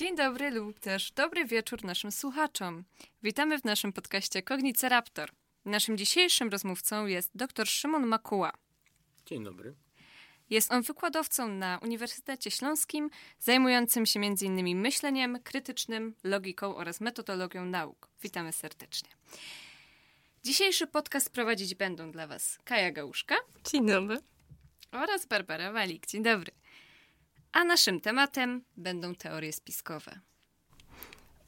Dzień dobry lub też dobry wieczór naszym słuchaczom. Witamy w naszym podcaście Kogniceraptor. Naszym dzisiejszym rozmówcą jest dr Szymon Makuła. Dzień dobry. Jest on wykładowcą na Uniwersytecie Śląskim, zajmującym się m.in. myśleniem krytycznym, logiką oraz metodologią nauk. Witamy serdecznie. Dzisiejszy podcast prowadzić będą dla Was Kaja Gałuszka. Dzień dobry. Oraz Barbara Walik. Dzień dobry. A naszym tematem będą teorie spiskowe.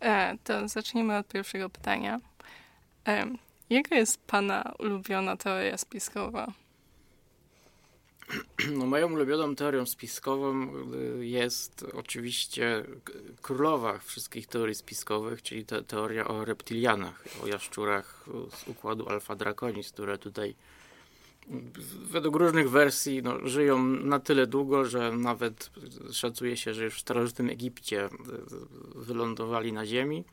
E, to zacznijmy od pierwszego pytania. E, jaka jest Pana ulubiona teoria spiskowa? No, moją ulubioną teorią spiskową y, jest oczywiście królowa wszystkich teorii spiskowych, czyli te, teoria o reptilianach, o jaszczurach z układu Alpha Draconis, które tutaj według różnych wersji no, żyją na tyle długo, że nawet szacuje się, że już w starożytnym Egipcie wylądowali na ziemi.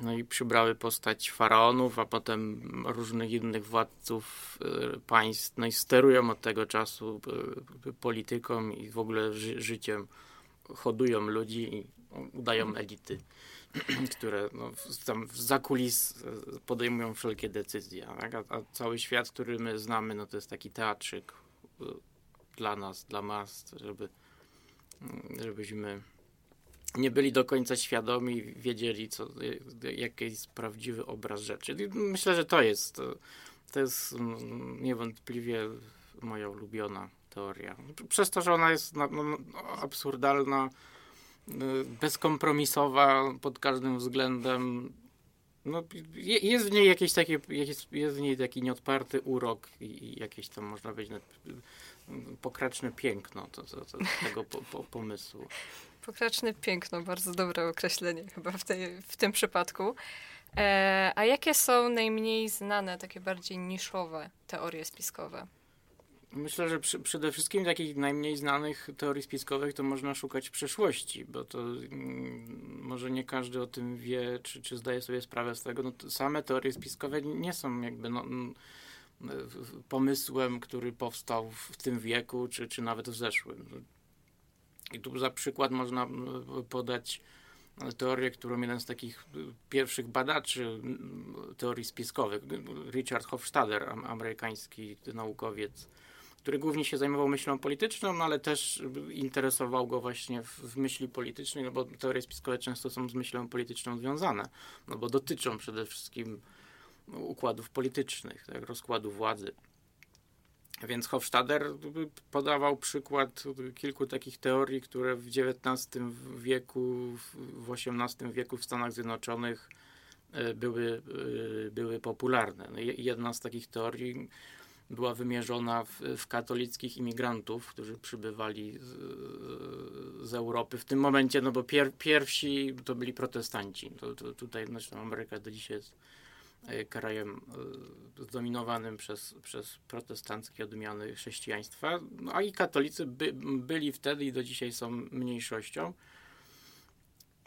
No i przybrały postać faraonów, a potem różnych innych władców y, państw. No i sterują od tego czasu y, polityką i w ogóle ży życiem. Hodują ludzi i udają elity. które no, tam w zakulis e, podejmują wszelkie decyzje. Tak? A, a, cały świat, który my znamy, no to jest taki teatrzyk e, dla nas, dla mas, żeby, mm, żebyśmy nie byli do końca świadomi, wiedzieli, co, e, jaki jest prawdziwy obraz rzeczy. Myślę, że to jest, to jest mm, niewątpliwie moja ulubiona teoria. Przez to, że ona jest no, no, absurdalna, bezkompromisowa pod każdym względem. No, jest w niej jakieś takie, jest, jest w niej taki nieodparty urok i jakieś tam można powiedzieć pokraczne piękno to, to, to tego po, po, pomysłu. Pokraczne piękno, bardzo dobre określenie chyba w, tej, w tym przypadku. E, a jakie są najmniej znane, takie bardziej niszowe teorie spiskowe? Myślę, że przy, przede wszystkim takich najmniej znanych teorii spiskowych to można szukać w przeszłości, bo to mm, może nie każdy o tym wie, czy, czy zdaje sobie sprawę z tego. No, same teorie spiskowe nie są jakby no, pomysłem, który powstał w tym wieku, czy, czy nawet w zeszłym. I tu za przykład można podać teorię, którą jeden z takich pierwszych badaczy teorii spiskowych, Richard Hofstadter, amerykański naukowiec, który głównie się zajmował myślą polityczną, no ale też interesował go właśnie w, w myśli politycznej, no bo teorie spiskowe często są z myślą polityczną związane, no bo dotyczą przede wszystkim układów politycznych, tak, rozkładu władzy. Więc Hofstadter podawał przykład kilku takich teorii, które w XIX wieku, w XVIII wieku w Stanach Zjednoczonych e, były, e, były popularne. No jedna z takich teorii była wymierzona w, w katolickich imigrantów, którzy przybywali z, z, Europy. W tym momencie, no bo pier, pierwsi to byli protestanci. To, to tutaj zresztą Ameryka do dzisiaj jest e, krajem e, zdominowanym przez, przez protestanckie odmiany chrześcijaństwa, no, a i katolicy by, byli wtedy i do dzisiaj są mniejszością.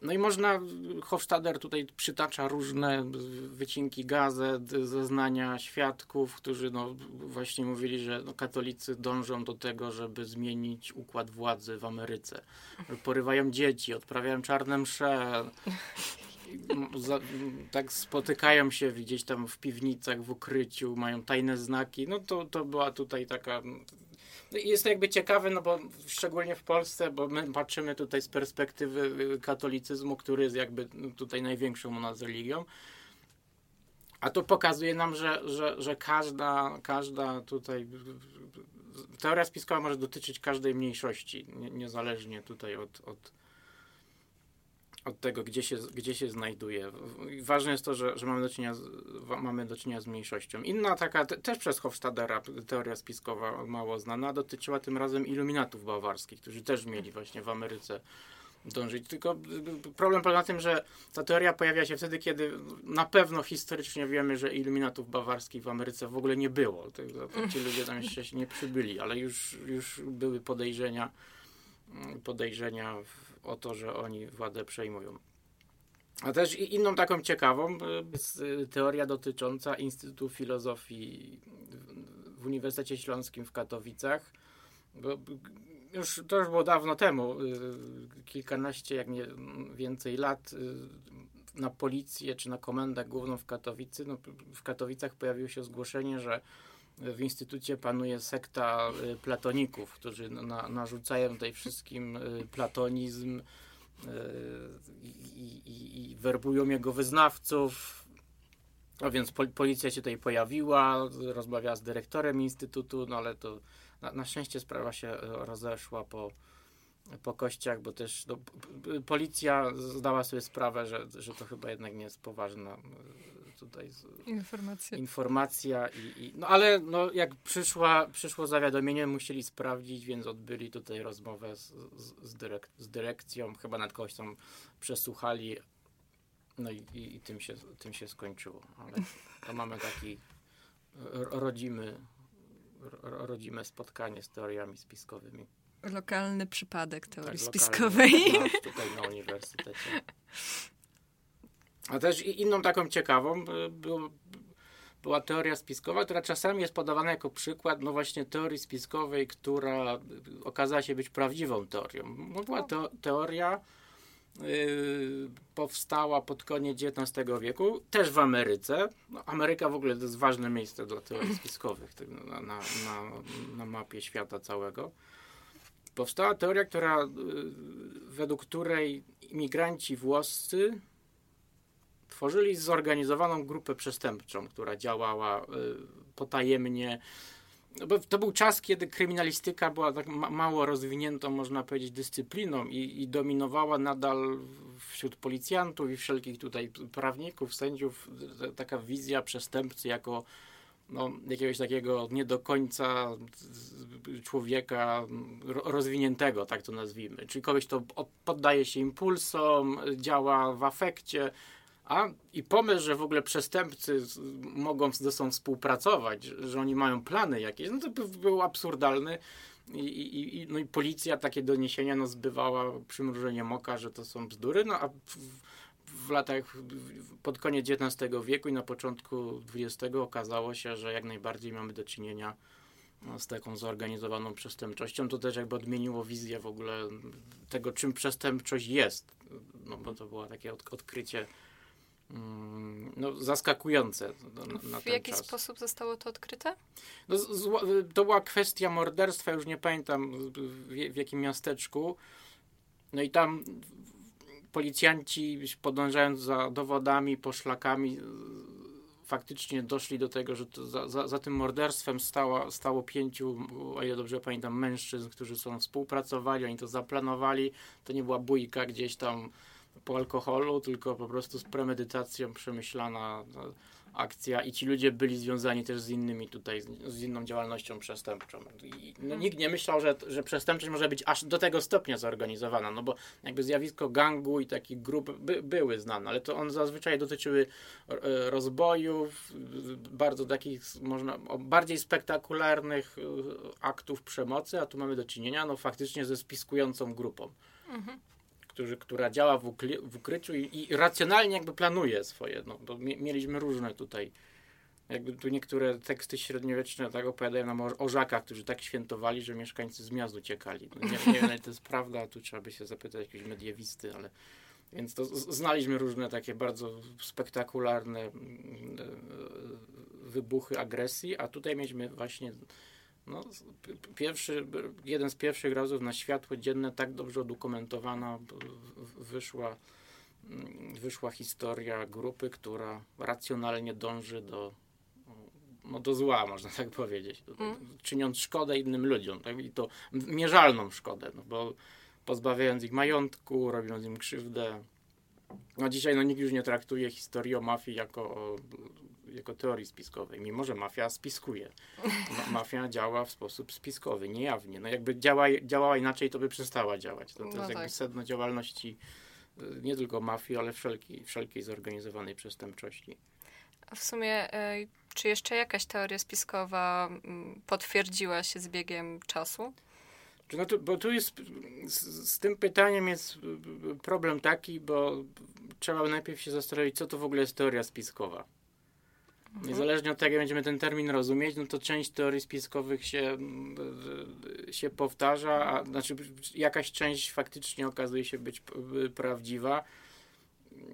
No i można, Hofstadter tutaj przytacza różne wycinki gazet, zeznania świadków, którzy no właśnie mówili, że no katolicy dążą do tego, żeby zmienić układ władzy w Ameryce. Porywają dzieci, odprawiają czarne msze, za, tak spotykają się gdzieś tam w piwnicach, w ukryciu, mają tajne znaki. No to, to była tutaj taka jest to jakby ciekawe, no bo szczególnie w Polsce, bo my patrzymy tutaj z perspektywy y, katolicyzmu, który jest jakby tutaj największą u nas religią. A to pokazuje nam, że, że, że każda, każda tutaj teoria spiskowa może dotyczyć każdej mniejszości, niezależnie tutaj od, od, od tego, gdzie się, gdzie się znajduje. Ważne jest to, że, że mamy, do czynienia z, mamy do czynienia z mniejszością. Inna taka, te, też przez Hofstadera, teoria spiskowa mało znana, dotyczyła tym razem iluminatów bawarskich, którzy też mieli właśnie w Ameryce dążyć. Tylko problem polega na tym, że ta teoria pojawia się wtedy, kiedy na pewno historycznie wiemy, że iluminatów bawarskich w Ameryce w ogóle nie było. Ci ludzie tam jeszcze nie przybyli, ale już, już były podejrzenia podejrzenia o to, że oni władzę przejmują. A też inną taką ciekawą jest y, teoria dotycząca Instytutu Filozofii w Uniwersytecie Śląskim w Katowicach. Bo już to już było dawno temu, kilkanaście, jak nie więcej lat, na policję czy na komendę główną w Katowicy, no, w Katowicach pojawiło się zgłoszenie, że w instytucie panuje sekta platoników, którzy na, narzucają tutaj wszystkim platonizm i, i, i werbują jego wyznawców, a więc pol policja się tutaj pojawiła, rozmawiała z dyrektorem instytutu, no ale to na, na szczęście sprawa się rozeszła po, po kościach, bo też no, policja zdała sobie sprawę, że, że to chyba jednak nie jest poważna tutaj informacja, informacja i, i, no ale no, jak przyszła, przyszło zawiadomienie, musieli sprawdzić, więc odbyli tutaj rozmowę z, z, z, dyrek z dyrekcją, chyba nad kogoś tam przesłuchali, no i, i, i, tym, się, tym się skończyło. Ale to mamy taki rodzimy, rodzime spotkanie z teoriami spiskowymi. Lokalny przypadek teorii tak, spiskowej. Lokalny, tutaj na uniwersytecie. A też inną taką ciekawą był, była teoria spiskowa, która czasami jest podawana jako przykład no właśnie teorii spiskowej, która okazała się być prawdziwą teorią. No była to, teoria Yy, powstała pod koniec XIX wieku, też w Ameryce. No, Ameryka w ogóle to jest ważne miejsce dla teorii spiskowych na, na, na, mapie świata całego. Powstała teoria, która, według której imigranci włoscy tworzyli zorganizowaną grupę przestępczą, która działała yy, potajemnie no bo to był czas, kiedy kryminalistyka była tak ma mało rozwiniętą, można powiedzieć, dyscypliną i, i, dominowała nadal wśród policjantów i wszelkich tutaj prawników, sędziów taka wizja przestępcy jako no, jakiegoś takiego nie do końca człowieka rozwiniętego, tak to nazwijmy. Czyli kogoś, kto poddaje się impulsom, działa w afekcie, a i pomysł, że w ogóle przestępcy mogą ze sobą współpracować, że oni mają plany jakieś, no to by, był absurdalny. I, i, i, no i policja takie doniesienia no, zbywała przymrużeniem oka, że to są bzdury, no a w, w latach pod koniec XIX wieku i na początku XX okazało się, że jak najbardziej mamy do czynienia no, z taką zorganizowaną przestępczością. To też jakby odmieniło wizję w ogóle tego, czym przestępczość jest. No bo to było takie od, odkrycie no, zaskakujące. Na, w jaki czas. sposób zostało to odkryte? No, to była kwestia morderstwa, już nie pamiętam w, w jakim miasteczku. No i tam policjanci podążając za dowodami, poszlakami faktycznie doszli do tego, że za, za, za, tym morderstwem stało, stało pięciu, o ile dobrze pamiętam, mężczyzn, którzy są współpracowali, oni to zaplanowali. To nie była bójka gdzieś tam po alkoholu, tylko po prostu z premedytacją przemyślana no, akcja i ci ludzie byli związani też z innymi tutaj, z inną działalnością przestępczą. I, no, nikt nie myślał, że, że przestępczość może być aż do tego stopnia zorganizowana, no bo jakby zjawisko gangu i takich grup by, były znane, ale to on zazwyczaj dotyczyły e, rozbojów, bardzo takich, można, bardziej spektakularnych e, aktów przemocy, a tu mamy do czynienia no faktycznie ze spiskującą grupą. Mhm która działa w, ukry, w ukryciu i, i, racjonalnie jakby planuje swoje. No, bo mieliśmy różne tutaj. Jakby tu niektóre teksty średniowieczne tak opowiadają nam o orzakach, którzy tak świętowali, że mieszkańcy z miast uciekali. No, nie, nie wiem, to jest prawda, tu trzeba by się zapytać jakiegoś mediewisty, ale więc to znaliśmy różne takie bardzo spektakularne mm, e, wybuchy agresji, a tutaj mieliśmy właśnie no, pierwszy, jeden z pierwszych razów na światło dzienne tak dobrze udokumentowana wyszła, mm, wyszła historia grupy, która racjonalnie dąży do, no, do zła, można tak powiedzieć, mm. czyniąc szkodę innym ludziom, tak? i to mierzalną szkodę, no, bo pozbawiając ich majątku, robiąc im krzywdę. No dzisiaj no, nikt już nie traktuje historii o mafii jako o jako teorii spiskowej, mimo że mafia spiskuje. Ma, mafia działa w sposób spiskowy, niejawnie. No jakby działa, działała inaczej, to by przestała działać. To, to no jest jakby tak. sedno działalności y, nie tylko mafii, ale wszelkiej, wszelkiej zorganizowanej przestępczości. A w sumie, y, czy jeszcze jakaś teoria spiskowa mm, potwierdziła się z biegiem czasu? No tu, bo tu jest, z, z, tym pytaniem jest problem taki, bo trzeba najpierw się zastanowić, co to w ogóle jest teoria spiskowa. Mhm. Niezależnie od tego, jak będziemy ten termin rozumieć, no to część teorii spiskowych się się powtarza, a znaczy jakaś część faktycznie okazuje się być prawdziwa.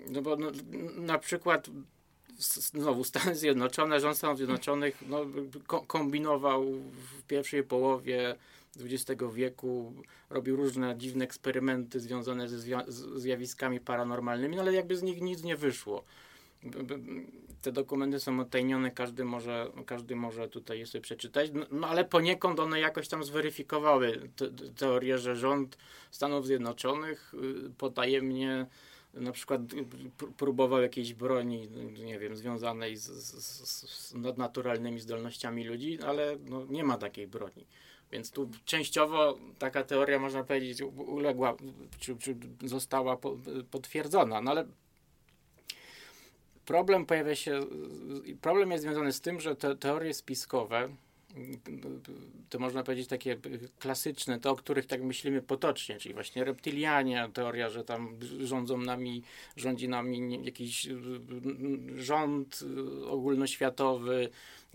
No bo no, na przykład znowu Stany Zjednoczone, rząd Stanów Zjednoczonych no, kombinował w pierwszej połowie XX wieku, robił różne dziwne eksperymenty związane ze zjawiskami paranormalnymi, no ale jakby z nich nic nie wyszło. Te dokumenty są odtajnione, każdy może, każdy może tutaj je sobie przeczytać, no, no ale poniekąd one jakoś tam zweryfikowały te, teorię, że rząd Stanów Zjednoczonych y, potajemnie na przykład próbował jakiejś broni, nie wiem, związanej z, z, z nadnaturalnymi zdolnościami ludzi, ale no, nie ma takiej broni. Więc tu częściowo taka teoria, można powiedzieć, uległa, czy, czy została potwierdzona. No ale problem pojawia się, problem jest związany z tym, że te teorie spiskowe, to można powiedzieć takie klasyczne, te o których tak myślimy potocznie, czyli właśnie reptilianie, teoria, że tam rządzą nami, rządzi nami jakiś rząd ogólnoświatowy,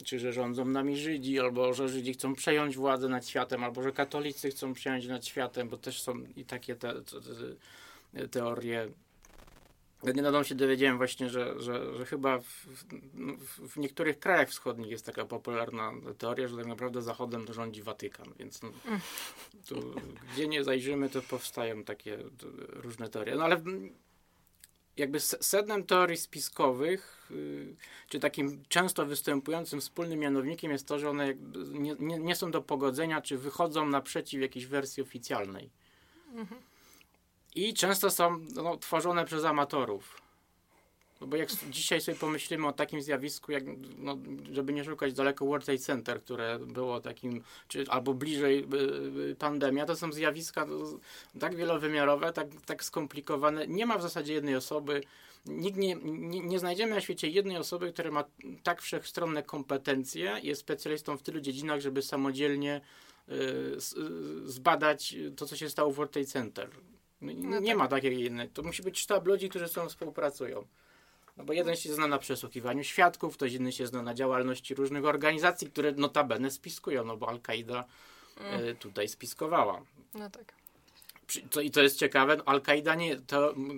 czy że rządzą nami Żydzi, albo że Żydzi chcą przejąć władzę nad światem, albo że katolicy chcą przejąć nad światem, bo też są i takie te, te, te teorie Niedawno się dowiedziałem właśnie, że, że, że chyba w, w, w, niektórych krajach wschodnich jest taka popularna teoria, że tak naprawdę Zachodem rządzi Watykan, więc no, tu, gdzie nie zajrzymy, to powstają takie różne teorie. No ale jakby sednem teorii spiskowych, y, czy takim często występującym wspólnym mianownikiem jest to, że one nie, nie, nie są do pogodzenia, czy wychodzą naprzeciw jakiejś wersji oficjalnej. Mhm. I często są no, tworzone przez amatorów. No bo jak dzisiaj sobie pomyślimy o takim zjawisku, jak, no, żeby nie szukać daleko World Trade Center, które było takim, czy albo bliżej y, y, pandemia, to są zjawiska no, tak wielowymiarowe, tak, tak skomplikowane. Nie ma w zasadzie jednej osoby, nikt nie, nie, nie znajdziemy na świecie jednej osoby, która ma tak wszechstronne kompetencje, jest specjalistą w tylu dziedzinach, żeby samodzielnie y, zbadać to, co się stało w World Trade Center. No, no nie tak. ma takiej jednej. To musi być sztab ludzi, którzy ze sobą współpracują. No bo jeden się zna na przesłuchiwaniu świadków, ktoś inny się zna na działalności różnych organizacji, które notabene spiskują, no bo Al-Kaida mm. y, tutaj spiskowała. No tak. Co, I to jest ciekawe, Al-Kaida nie,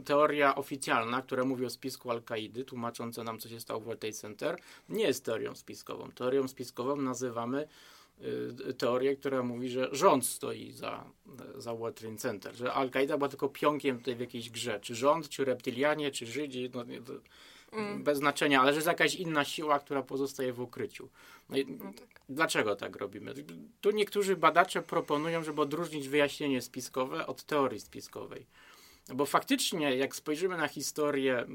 teoria oficjalna, która mówi o spisku Al-Kaidy, tłumacząca nam, co się stało w World Trade Center, nie jest teorią spiskową. Teorią spiskową nazywamy teorię, która mówi, że rząd stoi za, za World Trade Center, że Al-Kaida była tylko pionkiem tutaj w jakiejś grze. Czy rząd, czy reptilianie, czy Żydzi, no, mm. bez znaczenia, ale że jest jakaś inna siła, która pozostaje w ukryciu. No i no tak. Dlaczego tak robimy? Tu niektórzy badacze proponują, żeby odróżnić wyjaśnienie spiskowe od teorii spiskowej. Bo faktycznie, jak spojrzymy na historię e,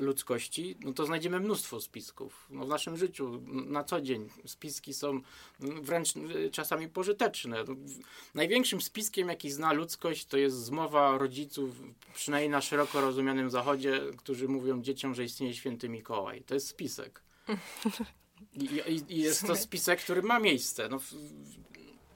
ludzkości, no to znajdziemy mnóstwo spisków. No w naszym życiu na co dzień spiski są wręcz e, czasami pożyteczne. No, największym spiskiem, jaki zna ludzkość, to jest zmowa rodziców, przynajmniej na szeroko rozumianym zachodzie, którzy mówią dzieciom, że istnieje święty Mikołaj. To jest spisek. I, i, i jest to spisek, który ma miejsce. No,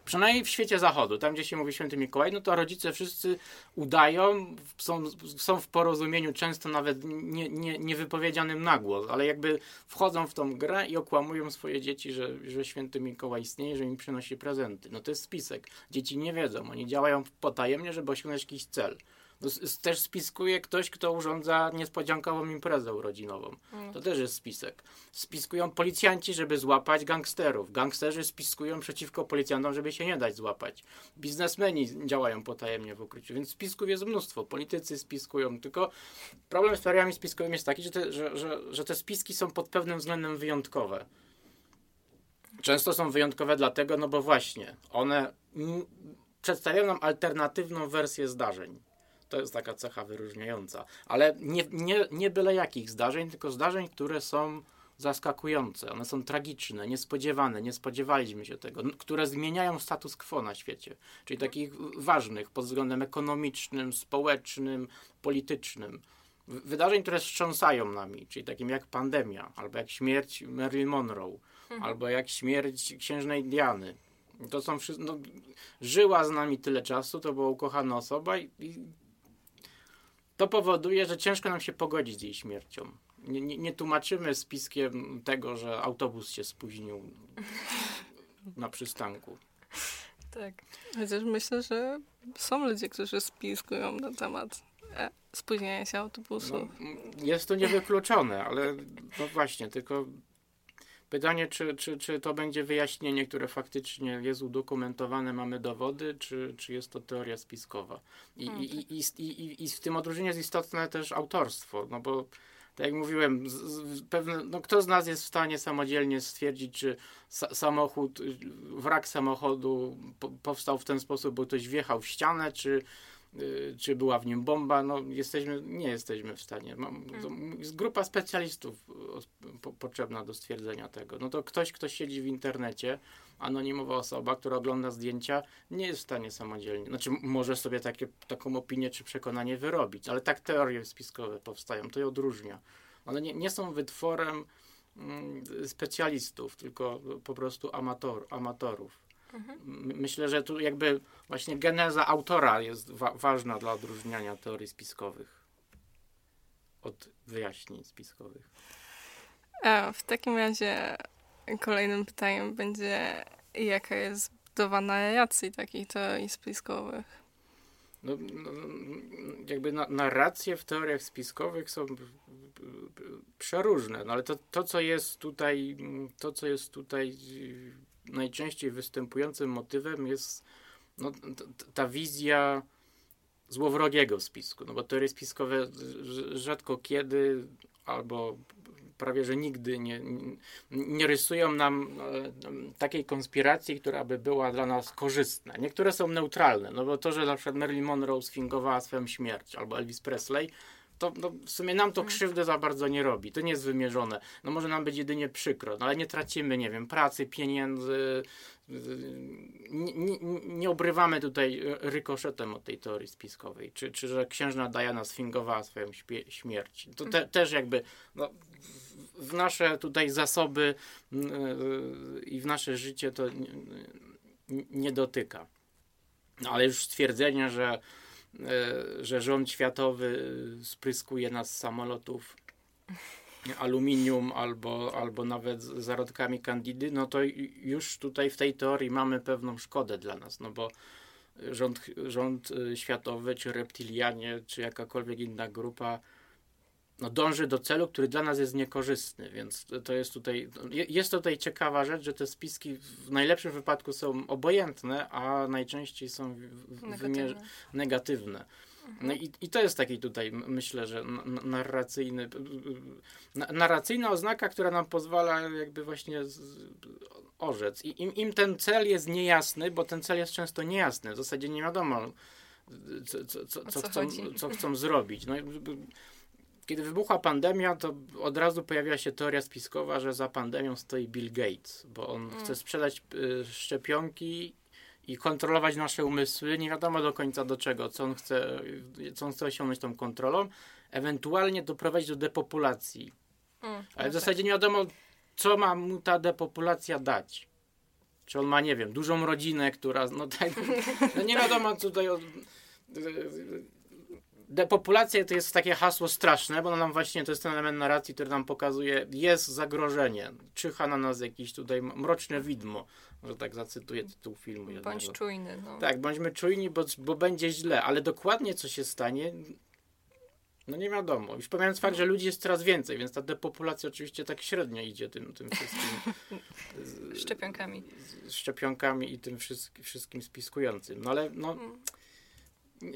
przynajmniej w świecie zachodu, tam gdzie się mówi święty Mikołaj, no to rodzice wszyscy udają, są, są w porozumieniu, często nawet nie, nie, niewypowiedzianym na głos, ale jakby wchodzą w tą grę i okłamują swoje dzieci, że, że święty Mikołaj istnieje, że im przynosi prezenty. No to jest spisek. Dzieci nie wiedzą, oni działają potajemnie, żeby osiągnąć jakiś cel. Też spiskuje ktoś, kto urządza niespodziankową imprezę urodzinową. Mm. To też jest spisek. Spiskują policjanci, żeby złapać gangsterów. Gangsterzy spiskują przeciwko policjantom, żeby się nie dać złapać. Biznesmeni działają potajemnie w ukryciu, więc spisków jest mnóstwo. Politycy spiskują, tylko problem z teoriami spiskowymi jest taki, że te, że, że, że te spiski są pod pewnym względem wyjątkowe. Często są wyjątkowe dlatego, no bo właśnie one przedstawiają nam alternatywną wersję zdarzeń. To jest taka cecha wyróżniająca. Ale nie, nie, nie byle jakich zdarzeń, tylko zdarzeń, które są zaskakujące, one są tragiczne, niespodziewane, nie spodziewaliśmy się tego, które zmieniają status quo na świecie, czyli takich ważnych pod względem ekonomicznym, społecznym, politycznym. Wydarzeń, które wstrząsają nami, czyli takim jak pandemia, albo jak śmierć Marilyn Monroe, mhm. albo jak śmierć księżnej Diany. To są wszystko, no, żyła z nami tyle czasu, to była ukochana osoba i, i to powoduje, że ciężko nam się pogodzić z jej śmiercią. Nie, nie, nie tłumaczymy spiskiem tego, że autobus się spóźnił na przystanku. Tak. Chociaż myślę, że są ludzie, którzy spiskują na temat e, spóźnienia się autobusu. No, jest to niewykluczone, ale no właśnie, tylko pytanie, czy, czy, czy to będzie wyjaśnienie, które faktycznie jest udokumentowane, mamy dowody, czy, czy jest to teoria spiskowa. I, Mm, i, i, i, i, I w tym odróżnieniu jest istotne też autorstwo, no bo tak jak mówiłem, z, z, pewne, no kto z nas jest w stanie samodzielnie stwierdzić, czy sa, samochód, wrak samochodu po, powstał w ten sposób, bo ktoś wjechał w ścianę, czy, czy była w nim bomba, no jesteśmy, nie jesteśmy w stanie. Mam, to jest grupa specjalistów y, po, potrzebna do stwierdzenia tego. No to ktoś, kto siedzi w internecie, anonimowa osoba, która ogląda zdjęcia, nie jest w stanie samodzielnie, znaczy może sobie takie, taką opinię czy przekonanie wyrobić, ale tak teorie spiskowe powstają, to je odróżnia. One nie, nie są wytworem mm, specjalistów, tylko po prostu amator, amatorów. Mhm. Myślę, że tu jakby właśnie geneza autora jest wa- ważna dla odróżniania teorii spiskowych od wyjaśnień spiskowych. A w takim razie kolejnym pytaniem będzie, jaka jest budowa narracji takich teorii spiskowych? No, no, jakby na, narracje w teoriach spiskowych są przeróżne, no ale to, to, co jest tutaj, to, co jest tutaj najczęściej występującym motywem jest no, ta wizja złowrogiego spisku, no bo teorie spiskowe rz- rzadko kiedy albo prawie że nigdy nie, nie- nie rysują nam e, takiej konspiracji, która by była dla nas korzystna. Niektóre są neutralne, no bo to, że na przykład Marilyn Monroe sfingowała swoją śmierć albo Elvis Presley, to no, w sumie nam to krzywdy za bardzo nie robi. To nie jest wymierzone. No może nam być jedynie przykro, no ale nie tracimy, nie wiem, pracy, pieniędzy. Nie, nie, nie obrywamy tutaj rykoszetem od tej teorii spiskowej. Czy, czy że księżna Diana sfingowała swoją śpie- śmierć. To te, też jakby no, w- nasze tutaj zasoby yy, i w nasze życie to nie, nie dotyka. No ale już stwierdzenie, że e, że rząd światowy e, spryskuje nas z samolotów aluminium albo, albo nawet zarodkami kandidy, no to już tutaj w tej teorii mamy pewną szkodę dla nas, no bo rząd, rząd e, światowy, czy reptilianie, czy jakakolwiek inna grupa no, dąży do celu, który dla nas jest niekorzystny, więc to- jest tutaj, je- jest tutaj ciekawa rzecz, że te spiski w najlepszym wypadku są obojętne, a najczęściej są Negatywne. negatywne. No i, i to jest taki tutaj, myślę, że narracyjny, narracyjna oznaka, która nam pozwala jakby właśnie z, orzec. I im, im ten cel jest niejasny, bo ten cel jest często niejasny, w zasadzie nie wiadomo, co, co, co, co, chcą, co chcą zrobić. No, kiedy wybuchła pandemia, to od razu pojawiła się teoria spiskowa, że za pandemią stoi Bill Gates, bo on Mm. chce sprzedać y, szczepionki i kontrolować nasze umysły. Nie wiadomo do końca do czego, co on chce, co on chce osiągnąć tą kontrolą. Ewentualnie doprowadzić do depopulacji. Mm, Ale no w zasadzie nie wiadomo, co ma mu ta depopulacja dać. Czy on ma, nie wiem, dużą rodzinę, która, no tak, no nie wiadomo co tutaj. Depopulacja to jest takie hasło straszne, bo nam właśnie to jest ten element narracji, który nam pokazuje, jest zagrożenie, czyha na nas jakieś tutaj mroczne widmo, że tak zacytuję tytuł filmu. jednego. Bądź czujny. No. Tak, bądźmy czujni, bo, bo będzie źle, ale dokładnie co się stanie, no nie wiadomo. Już pomijając fakt, że ludzi jest coraz więcej, więc ta depopulacja oczywiście tak średnio idzie tym, tym wszystkim z- Szczepionkami. z szczepionkami i tym wszystkim, wszystkim spiskującym. No ale no, Mm.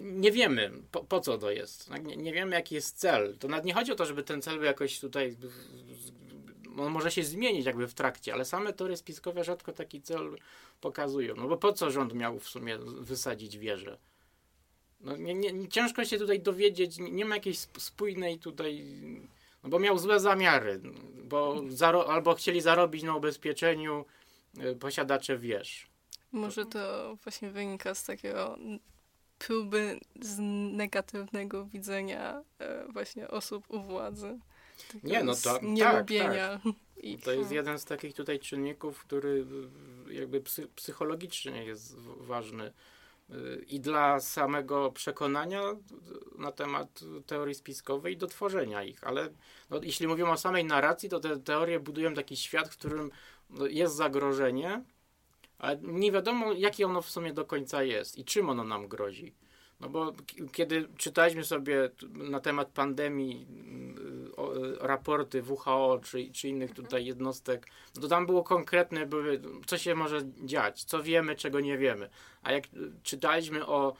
Nie wiemy, po, po co to jest. Tak, Nie, nie wiemy, jaki jest cel. To nawet nie chodzi o to, żeby ten cel był jakoś tutaj. On może się zmienić jakby w trakcie, ale same teorie spiskowe rzadko taki cel pokazują. No bo po co rząd miał w sumie wysadzić wieżę? No nie, nie, ciężko się tutaj dowiedzieć, nie, ma jakiejś sp- spójnej tutaj. No bo miał złe zamiary, bo zaro- albo chcieli zarobić na ubezpieczeniu y, posiadacze wież. Może to właśnie wynika z takiego próby z negatywnego widzenia e, właśnie osób u władzy. Nie, no to- tak. I, To jest jeden z takich tutaj czynników, który jakby psy, psychologicznie jest ważny y, i dla samego przekonania na temat teorii spiskowej i do tworzenia ich. Ale no, jeśli mówimy o samej narracji, to te teorie budują taki świat, w którym no, jest zagrożenie, ale nie wiadomo, jakie ono w sumie do końca jest i czym ono nam grozi. No bo kiedy czytaliśmy sobie na temat pandemii y, raporty WHO czy, czy innych tutaj jednostek, no to tam było konkretne, były, co się może dziać, co wiemy, czego nie wiemy. A jak czytaliśmy o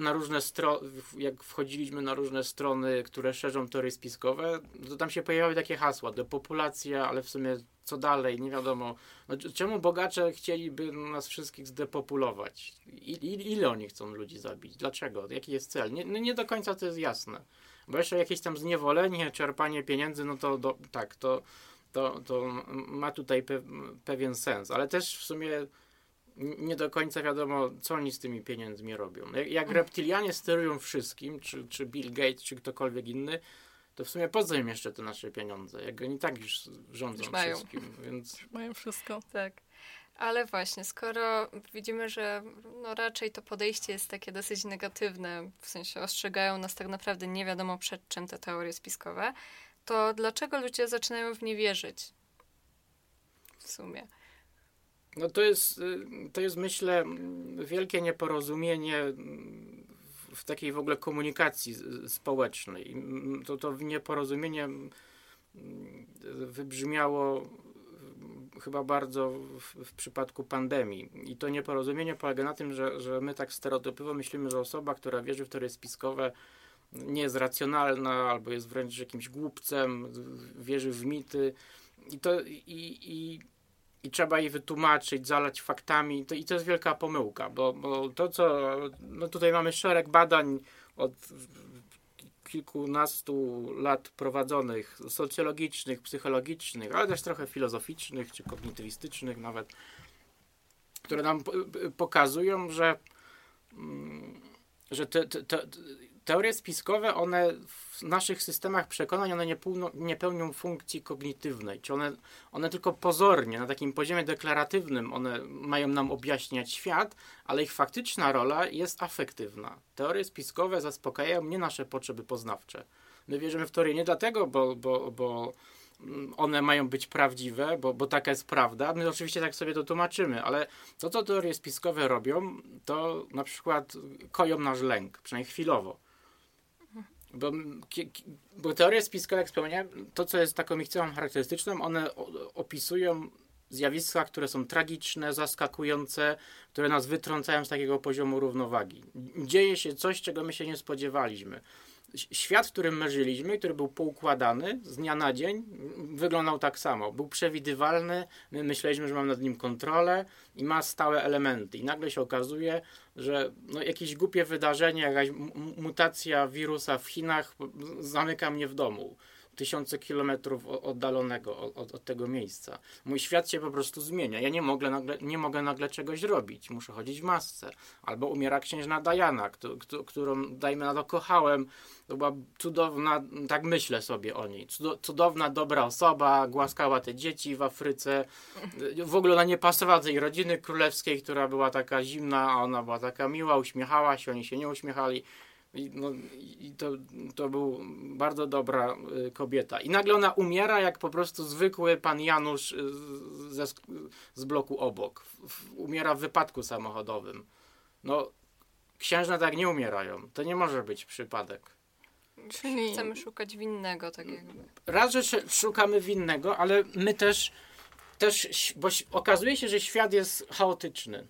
na różne strony, jak wchodziliśmy na różne strony, które szerzą teorie spiskowe, to tam się pojawiały takie hasła, depopulacja, ale w sumie co dalej, nie wiadomo. No, czemu bogacze chcieliby nas wszystkich zdepopulować? I, ile oni chcą ludzi zabić? Dlaczego? Jaki jest cel? Nie, nie do końca to jest jasne. Bo jeszcze jakieś tam zniewolenie, czerpanie pieniędzy, no to do, tak, to, to, to ma tutaj pe, pewien sens, ale też w sumie nie do końca wiadomo, co oni z tymi pieniędzmi robią. Jak, jak reptilianie sterują wszystkim, czy, czy Bill Gates, czy ktokolwiek inny, to w sumie po co im jeszcze te nasze pieniądze? Jak oni tak już rządzą już mają. wszystkim, więc... Już mają wszystko. Tak. Ale właśnie, skoro widzimy, że no raczej to podejście jest takie dosyć negatywne, w sensie ostrzegają nas tak naprawdę nie wiadomo przed czym te teorie spiskowe, to dlaczego ludzie zaczynają w nie wierzyć? W sumie. No to jest, y, to jest myślę wielkie nieporozumienie w takiej w ogóle komunikacji społecznej. To, to nieporozumienie wybrzmiało chyba bardzo w, w, przypadku pandemii. I to nieporozumienie polega na tym, że, że my tak stereotypowo myślimy, że osoba, która wierzy w teorie spiskowe, nie jest racjonalna albo jest wręcz jakimś głupcem, wierzy w mity. I to, i, i i trzeba je wytłumaczyć, zalać faktami. To, I to jest wielka pomyłka, bo, bo to, co. No tutaj mamy szereg badań od kilkunastu lat prowadzonych, socjologicznych, psychologicznych, ale też trochę filozoficznych czy kognitywistycznych nawet, które nam pokazują, że, mm, że te, te, te teorie spiskowe, one w naszych systemach przekonań, one nie, pełno, nie pełnią funkcji kognitywnej, czy one, one tylko pozornie, na takim poziomie deklaratywnym, one mają nam objaśniać świat, ale ich faktyczna rola jest afektywna. Teorie spiskowe zaspokajają nie nasze potrzeby poznawcze. My wierzymy w teorie nie dlatego, bo, bo, bo one mają być prawdziwe, bo, bo taka jest prawda. My oczywiście tak sobie to tłumaczymy, ale to, co teorie spiskowe robią, to na przykład koją nasz lęk, przynajmniej chwilowo. Bo, bo teorie spiskowe, jak wspomniałem, to co jest taką ich cechą charakterystyczną, one opisują zjawiska, które są tragiczne, zaskakujące, które nas wytrącają z takiego poziomu równowagi. Dzieje się coś, czego my się nie spodziewaliśmy świat, w którym my żyliśmy, który był poukładany z dnia na dzień, wyglądał tak samo. Był przewidywalny, my myśleliśmy, że mamy nad nim kontrolę i ma stałe elementy. I nagle się okazuje, że no, jakieś głupie wydarzenie, jakaś mutacja wirusa w Chinach zamyka mnie w domu tysiące kilometrów oddalonego od, od, tego miejsca. Mój świat się po prostu zmienia. Ja nie mogę, nagle, nie mogę nagle czegoś robić. Muszę chodzić w masce. Albo umiera księżna Diana, którą, dajmy na to, kochałem. To była cudowna, tak myślę sobie o niej, cudowna, dobra osoba, głaskała te dzieci w Afryce. W ogóle ona nie pasowała tej rodziny królewskiej, która była taka zimna, a ona była taka miła, uśmiechała się, oni się nie uśmiechali. I, no, i to, to był bardzo dobra y, kobieta. I nagle ona umiera jak po prostu zwykły pan Janusz y, ze, z bloku obok. Umiera w wypadku samochodowym. No, księżne tak nie umierają. To nie może być przypadek. Czyli chcemy szukać winnego, tak jakby. Raz, że szukamy winnego, ale my też, też bo okazuje się, że świat jest chaotyczny.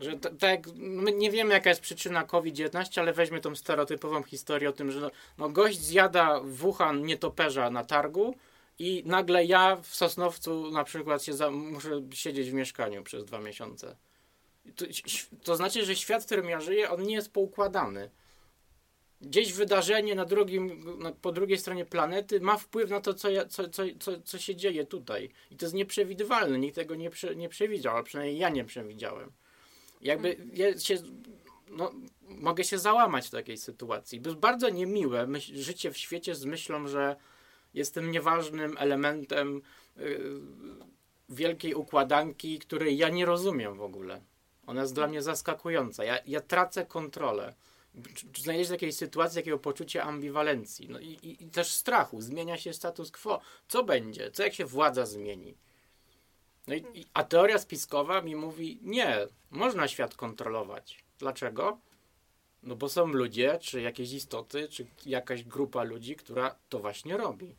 Że tak, my nie wiemy jaka jest przyczyna COVID-19, ale weźmy tą stereotypową historię o tym, że no, no gość zjada Wuhan nietoperza na targu i nagle ja w Sosnowcu na przykład się za, muszę siedzieć w mieszkaniu przez dwa miesiące. To, to, znaczy, że świat, w którym ja żyję, on nie jest poukładany. Gdzieś wydarzenie na drugim, po drugiej stronie planety ma wpływ na to, co, ja, co, co, co, co się dzieje tutaj. I to jest nieprzewidywalne. Nikt tego nie, prze, nie przewidział, a przynajmniej ja nie przewidziałem. Jakby ja się, no, mogę się załamać w takiej sytuacji. Jest bardzo niemiłe myśl, życie w świecie z myślą, że jestem nieważnym elementem yy, wielkiej układanki, której ja nie rozumiem w ogóle. Ona jest dla mnie zaskakująca. Ja, ja tracę kontrolę. Znajdziesz w takiej sytuacji takiego poczucia ambiwalencji no i, i, i też strachu. Zmienia się status quo. Co będzie? Co jak się władza zmieni? No i, a teoria spiskowa mi mówi, nie, można świat kontrolować. Dlaczego? No bo są ludzie, czy jakieś istoty, czy jakaś grupa ludzi, która to właśnie robi.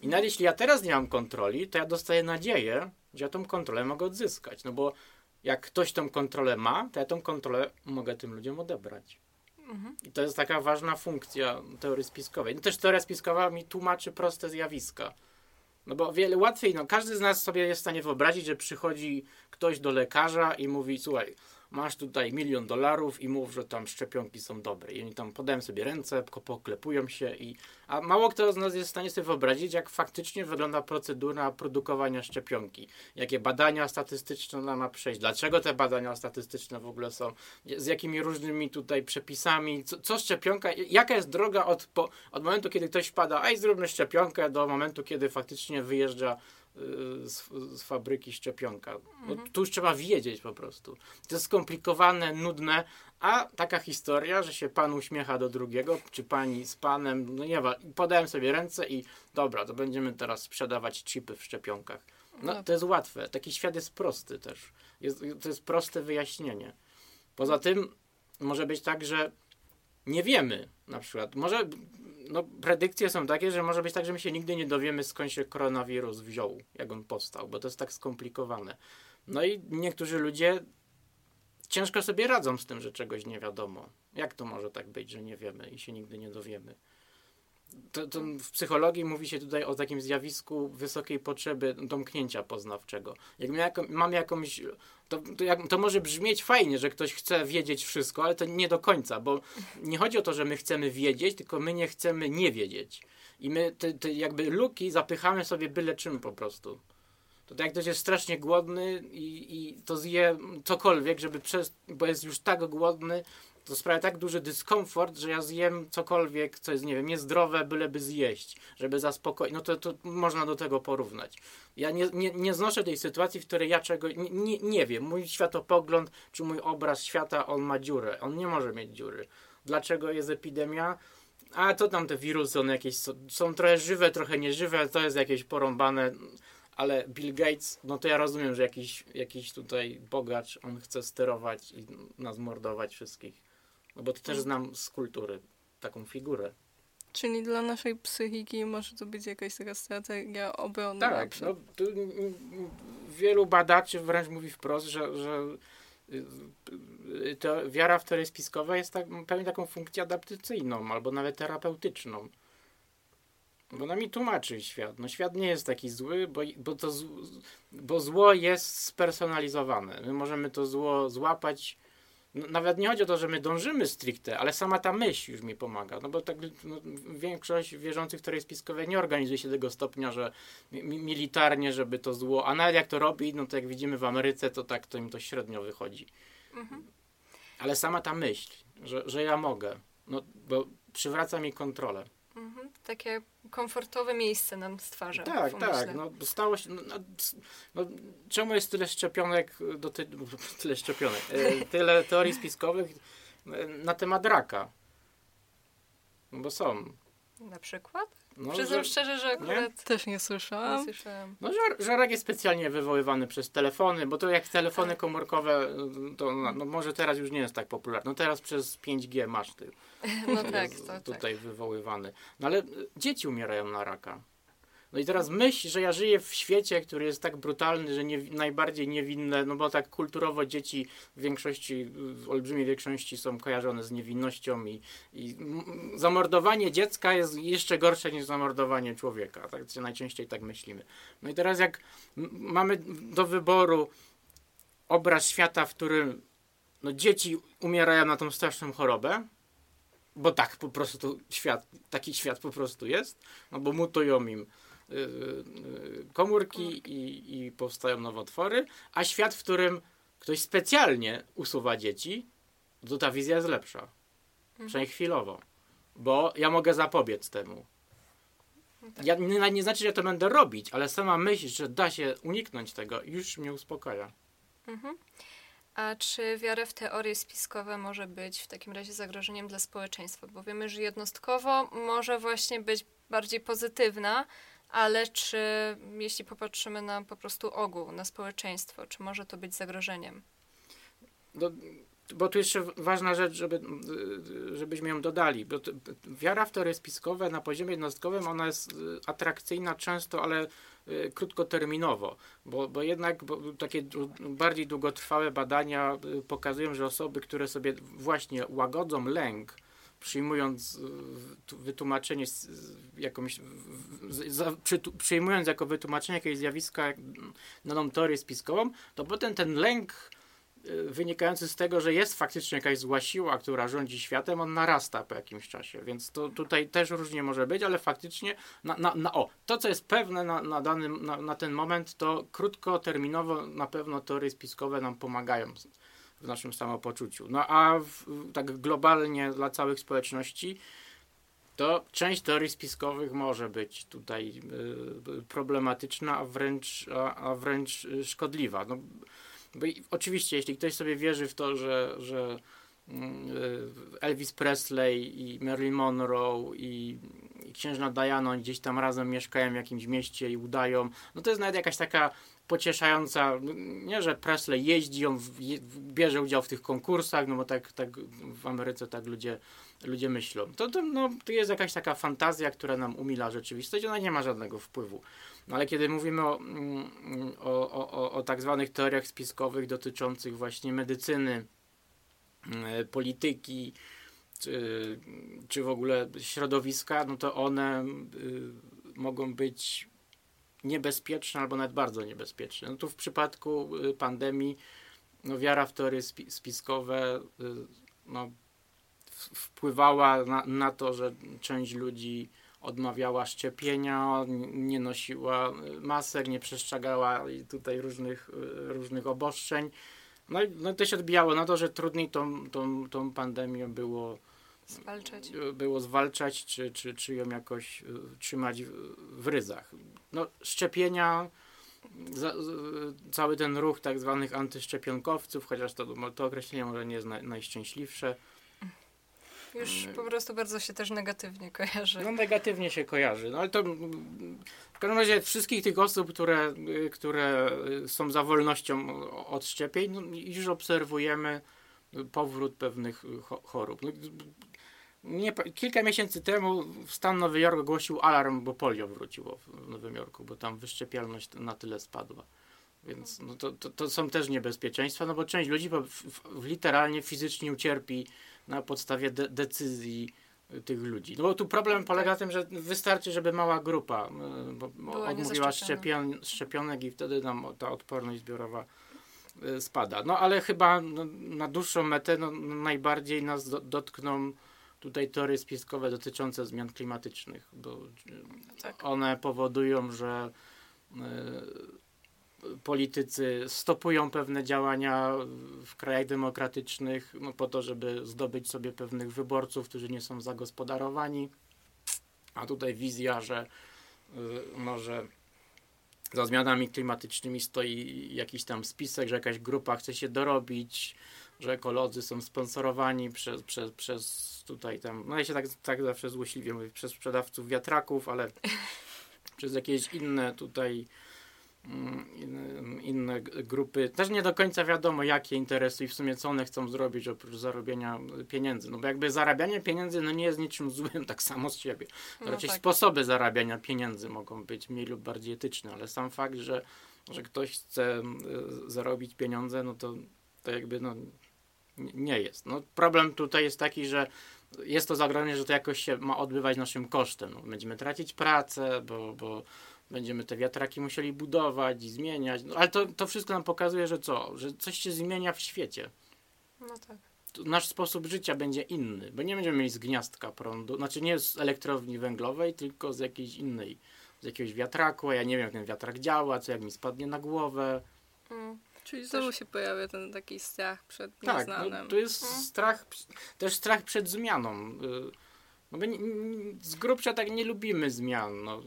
I nawet jeśli ja teraz nie mam kontroli, to ja dostaję nadzieję, że ja tą kontrolę mogę odzyskać. No bo jak ktoś tą kontrolę ma, to ja tą kontrolę mogę tym ludziom odebrać. I to jest taka ważna funkcja teorii spiskowej. No też teoria spiskowa mi tłumaczy proste zjawiska. No bo wiele łatwiej, no każdy z nas sobie jest w stanie wyobrazić, że przychodzi ktoś do lekarza i mówi, słuchaj, masz tutaj milion dolarów i mów, że tam szczepionki są dobre. I oni tam podają sobie ręce, poklepują się i... A mało kto z nas jest w stanie sobie wyobrazić, jak faktycznie wygląda procedura produkowania szczepionki. Jakie badania statystyczne ona ma przejść, dlaczego te badania statystyczne w ogóle są, z jakimi różnymi tutaj przepisami, co, co szczepionka, jaka jest droga od, po, od momentu, kiedy ktoś wpada, i zróbmy szczepionkę, do momentu, kiedy faktycznie wyjeżdża z, z fabryki szczepionka. Bo tu już trzeba wiedzieć po prostu. To jest skomplikowane, nudne, a taka historia, że się pan uśmiecha do drugiego, czy pani z panem, no nie ma, podałem sobie ręce i dobra, to będziemy teraz sprzedawać chipy w szczepionkach. No, to jest łatwe. Taki świat jest prosty też. Jest, to jest proste wyjaśnienie. Poza tym może być tak, że nie wiemy na przykład. Może, no predykcje są takie, że może być tak, że my się nigdy nie dowiemy skąd się koronawirus wziął, jak on powstał, bo to jest tak skomplikowane. No i niektórzy ludzie ciężko sobie radzą z tym, że czegoś nie wiadomo. Jak to może tak być, że nie wiemy i się nigdy nie dowiemy? To, to w psychologii mówi się tutaj o takim zjawisku wysokiej potrzeby domknięcia poznawczego. Jak jako, mamy jakąś. To, to, jak, to może brzmieć fajnie, że ktoś chce wiedzieć wszystko, ale to nie do końca, bo nie chodzi o to, że my chcemy wiedzieć, tylko my nie chcemy nie wiedzieć. I my te, te jakby luki zapychamy sobie byle czym po prostu. To tak jak ktoś jest strasznie głodny i, i to zje cokolwiek, żeby przez, bo jest już tak głodny, to sprawia tak duży dyskomfort, że ja zjem cokolwiek, co jest, nie wiem, niezdrowe, byleby zjeść, żeby zaspokoić. No to, to można do tego porównać. Ja nie, nie, nie znoszę tej sytuacji, w której ja czego nie, nie, nie wiem. Mój światopogląd czy mój obraz świata, on ma dziurę. On nie może mieć dziury. Dlaczego jest epidemia? A to tam te wirusy, one jakieś są, są trochę żywe, trochę nieżywe, to jest jakieś porąbane. Ale Bill Gates, no to ja rozumiem, że jakiś, jakiś tutaj bogacz, on chce sterować i nas mordować wszystkich. No bo to też znam z kultury taką figurę. Czyli dla naszej psychiki może to być jakaś taka strategia obronna. na Tak, no, wielu badaczy wręcz mówi wprost, że, że y, y, wiara w teorie spiskowe jest tak, pełni taką funkcję adaptacyjną albo nawet terapeutyczną. Bo ona mi tłumaczy świat. No świat nie jest taki zły, bo, bo, to, bo zło jest spersonalizowane. My możemy to zło złapać. No, nawet nie chodzi o to, że my dążymy stricte, ale sama ta myśl już mi pomaga. No bo tak no, większość wierzących w teorie spiskowe nie organizuje się do tego stopnia, że mi- mi- militarnie, żeby to zło, a nawet jak to robi, no to jak widzimy w Ameryce, to tak to im to średnio wychodzi. Ale sama ta myśl, że, że ja mogę, no bo przywraca mi kontrolę. Mhm. Takie komfortowe miejsce nam stwarza. Tak, tak. No, stało się. No, no, no, czemu jest tyle szczepionek, do ty, tyle szczepionek, e, tyle teorii spiskowych e, na temat raka? No bo są. Na przykład? No, Przyznam że, szczerze, że akurat Też nie nie słyszałam. słyszałam. no że, że rak jest specjalnie wywoływany przez telefony, bo to jak telefony komórkowe, to no, no może teraz już nie jest tak popularne. No teraz przez 5G masz ty. No tak, jest to tak. tutaj wywoływany. No ale y, dzieci umierają na raka. No i teraz myśl, że ja żyję w świecie, który jest tak brutalny, że nie, najbardziej niewinne, no bo tak kulturowo dzieci w większości, w olbrzymiej większości są kojarzone z niewinnością i, i zamordowanie dziecka jest jeszcze gorsze niż zamordowanie człowieka. Tak się najczęściej tak myślimy. No i teraz jak mamy do wyboru obraz świata, w którym no, dzieci umierają na tą straszną chorobę, bo tak po prostu świat, taki świat po prostu jest, no bo mutują im komórki i, i powstają nowotwory, a świat, w którym ktoś specjalnie usuwa dzieci, to ta wizja jest lepsza. Przynajmniej chwilowo. Bo ja mogę zapobiec temu. Ja, nie, nie znaczy, że to będę robić, ale sama myśl, że da się uniknąć tego, już mnie uspokaja. Mhm. A czy wiara w teorie spiskowe może być w takim razie zagrożeniem dla społeczeństwa? Bo wiemy, że jednostkowo może właśnie być bardziej pozytywna, Ale czy, jeśli popatrzymy na po prostu ogół, na społeczeństwo, czy może to być zagrożeniem? No, bo tu jeszcze ważna rzecz, żeby, żebyśmy ją dodali. Bo to, wiara w teorie spiskowe na poziomie jednostkowym, ona jest y, atrakcyjna często, ale y, krótkoterminowo, bo, bo jednak bo takie bardziej długotrwałe badania y, pokazują, że osoby, które sobie właśnie łagodzą lęk, przyjmując wytłumaczenie jakąś, przyjmując jako wytłumaczenie jakiegoś zjawiska daną teorię spiskową, to potem ten lęk Y, wynikający z tego, że jest faktycznie jakaś zła siła, która rządzi światem, on narasta po jakimś czasie. Więc to tutaj też różnie może być, ale faktycznie na, na, na o, to co jest pewne na, na, na, na ten moment, to krótkoterminowo na pewno teorie spiskowe nam pomagają w naszym samopoczuciu. No a w, tak globalnie dla całych społeczności to część teorii spiskowych może być tutaj y, problematyczna, a wręcz, a, a wręcz szkodliwa. No, bo i, oczywiście, jeśli ktoś sobie wierzy w to, że, że Elvis Presley i Marilyn Monroe i, księżna Diana gdzieś tam razem mieszkają w jakimś mieście i udają, no to jest nawet jakaś taka pocieszająca, nie, że Presley jeździ, on bierze udział w tych konkursach, no bo tak, tak w Ameryce tak ludzie, ludzie myślą. To, to, no, to jest jakaś taka fantazja, która nam umila rzeczywistość, ona nie ma żadnego wpływu no ale kiedy mówimy o, mm, o, o, o tak zwanych teoriach spiskowych dotyczących właśnie medycyny, mm, polityki, czy, czy w ogóle środowiska, no to one y, mogą być niebezpieczne albo nawet bardzo niebezpieczne. No tu w przypadku y, pandemii no wiara w teorie spi spiskowe no, wpływała na, na to, że część ludzi odmawiała szczepienia, nie nosiła masek, nie przestrzegała tutaj różnych, różnych obostrzeń. No i no to się odbijało na to, że trudniej tą, tą, tą pandemię było zwalczać, było zwalczać czy, czy, czy ją jakoś e, trzymać w ryzach. No, szczepienia, za, cały ten ruch tak zwanych antyszczepionkowców, chociaż to, to określenie może nie jest naj, najszczęśliwsze, już po prostu bardzo się też negatywnie kojarzy. No negatywnie się kojarzy, no ale to w każdym razie wszystkich tych osób, które, które są za wolnością od szczepień, no, już obserwujemy powrót pewnych chorób. No, nie, kilka miesięcy temu stan Nowy Jork ogłosił alarm, bo polio wróciło w Nowym Jorku, bo tam wyszczepialność na tyle spadła. Więc no to, to, to są też niebezpieczeństwa, no bo część ludzi w, w, w literalnie fizycznie ucierpi na podstawie de decyzji tych ludzi. No bo tu problem polega na tym, że wystarczy, żeby mała grupa e, bo odmówiła szczepion szczepionek i wtedy nam ta odporność zbiorowa e, spada. No ale chyba no, na dłuższą metę no, najbardziej nas do, dotkną tutaj teorie spiskowe dotyczące zmian klimatycznych, bo tak. one powodują, że y, politycy stopują pewne działania w krajach demokratycznych no, po to, żeby zdobyć sobie pewnych wyborców, którzy nie są zagospodarowani. A tutaj wizja, że y, może za zmianami klimatycznymi stoi jakiś tam spisek, że jakaś grupa chce się dorobić, że ekolodzy są sponsorowani przez, przez, przez tutaj tam, no ja się tak, tak zawsze złośliwie mówię, przez sprzedawców wiatraków, ale przez jakieś inne tutaj inne grupy. Też nie do końca wiadomo, jakie interesy i w sumie co one chcą zrobić oprócz zarobienia pieniędzy. No bo jakby zarabianie pieniędzy no nie jest niczym złym tak samo z siebie. No raczej tak. sposoby zarabiania pieniędzy mogą być mniej lub bardziej etyczne, ale sam fakt, że, że ktoś chce zarobić pieniądze, no to, to jakby no nie jest. No problem tutaj jest taki, że jest to zagrożenie, że to jakoś się ma odbywać naszym kosztem. No, będziemy tracić pracę, bo, bo będziemy te wiatraki musieli budować i zmieniać. No, ale to, to wszystko nam pokazuje, że co? Że coś się zmienia w świecie. No tak. Nasz sposób życia będzie inny, bo nie będziemy mieli z gniazdka prądu, znaczy nie z elektrowni węglowej, tylko z jakiejś innej, z jakiegoś wiatraku, a ja nie wiem jak ten wiatrak działa, co jak mi spadnie na głowę. Mm. Czyli znowu też... się pojawia ten taki strach przed nieznanym. Tak, no, to jest mm. strach, też strach przed zmianą. Y, no bo nie, z grubsza tak nie lubimy zmian. No.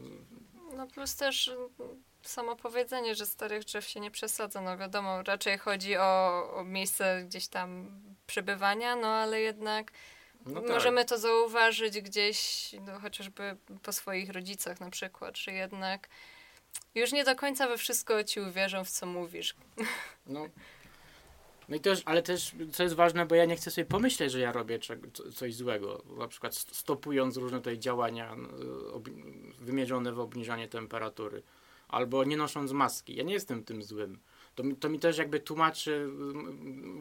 No plus też mm, samo powiedzenie, że starych drzew się nie przesadza. No wiadomo, raczej chodzi o, o miejsce gdzieś tam przebywania, no ale jednak no tak. możemy to zauważyć gdzieś, no, chociażby po swoich rodzicach na przykład, że jednak już nie do końca we wszystko ci uwierzą, w co mówisz. No. No i też, ale też, co jest ważne, bo ja nie chcę sobie pomyśleć, że ja robię coś złego. Na przykład stopując różne tutaj działania wymierzone w obniżanie temperatury. Albo nie nosząc maski. Ja nie jestem tym złym. To mi, to mi też jakby tłumaczy,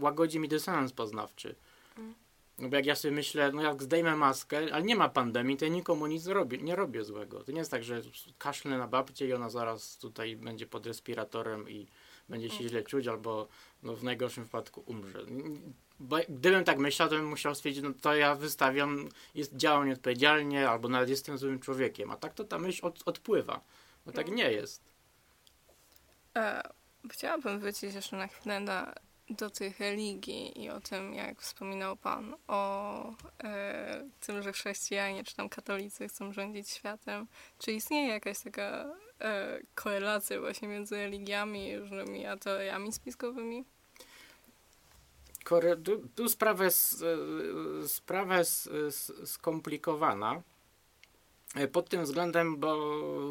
łagodzi mi dysonans poznawczy. Mm. No bo jak ja sobie myślę, no jak zdejmę maskę, ale nie ma pandemii, to ja nikomu nic robię, nie robię złego. To nie jest tak, że kaszlę na babcię i ona zaraz tutaj będzie pod respiratorem i będzie się źle czuć, albo no, w najgorszym wypadku umrze. Bo gdybym tak myślał, to bym musiał stwierdzić, no to ja wystawiam, jest, działam nieodpowiedzialnie, albo nawet jestem złym człowiekiem. A tak to ta myśl od, odpływa. Bo tak nie jest. E, chciałabym wrócić jeszcze na chwilę na do tych religii i o tym, jak wspominał Pan o e, tym, że chrześcijanie czy tam katolicy chcą rządzić światem. Czy istnieje jakaś taka e, korelacja właśnie między religiami i różnymi teoriami spiskowymi? Kore, tu, tu sprawa jest, e, sprawa jest skomplikowana. E, pod tym względem, bo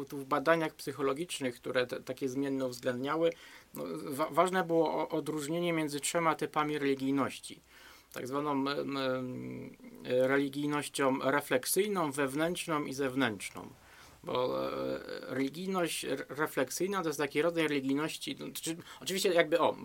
tu w badaniach psychologicznych, które te, takie zmienne uwzględniały, no, wa ważne było odróżnienie między trzema typami religijności. Tak zwaną religijnością refleksyjną, wewnętrzną i zewnętrzną. Bo e, religijność refleksyjna to jest taki rodzaj religijności, no, czy, oczywiście jakby, o,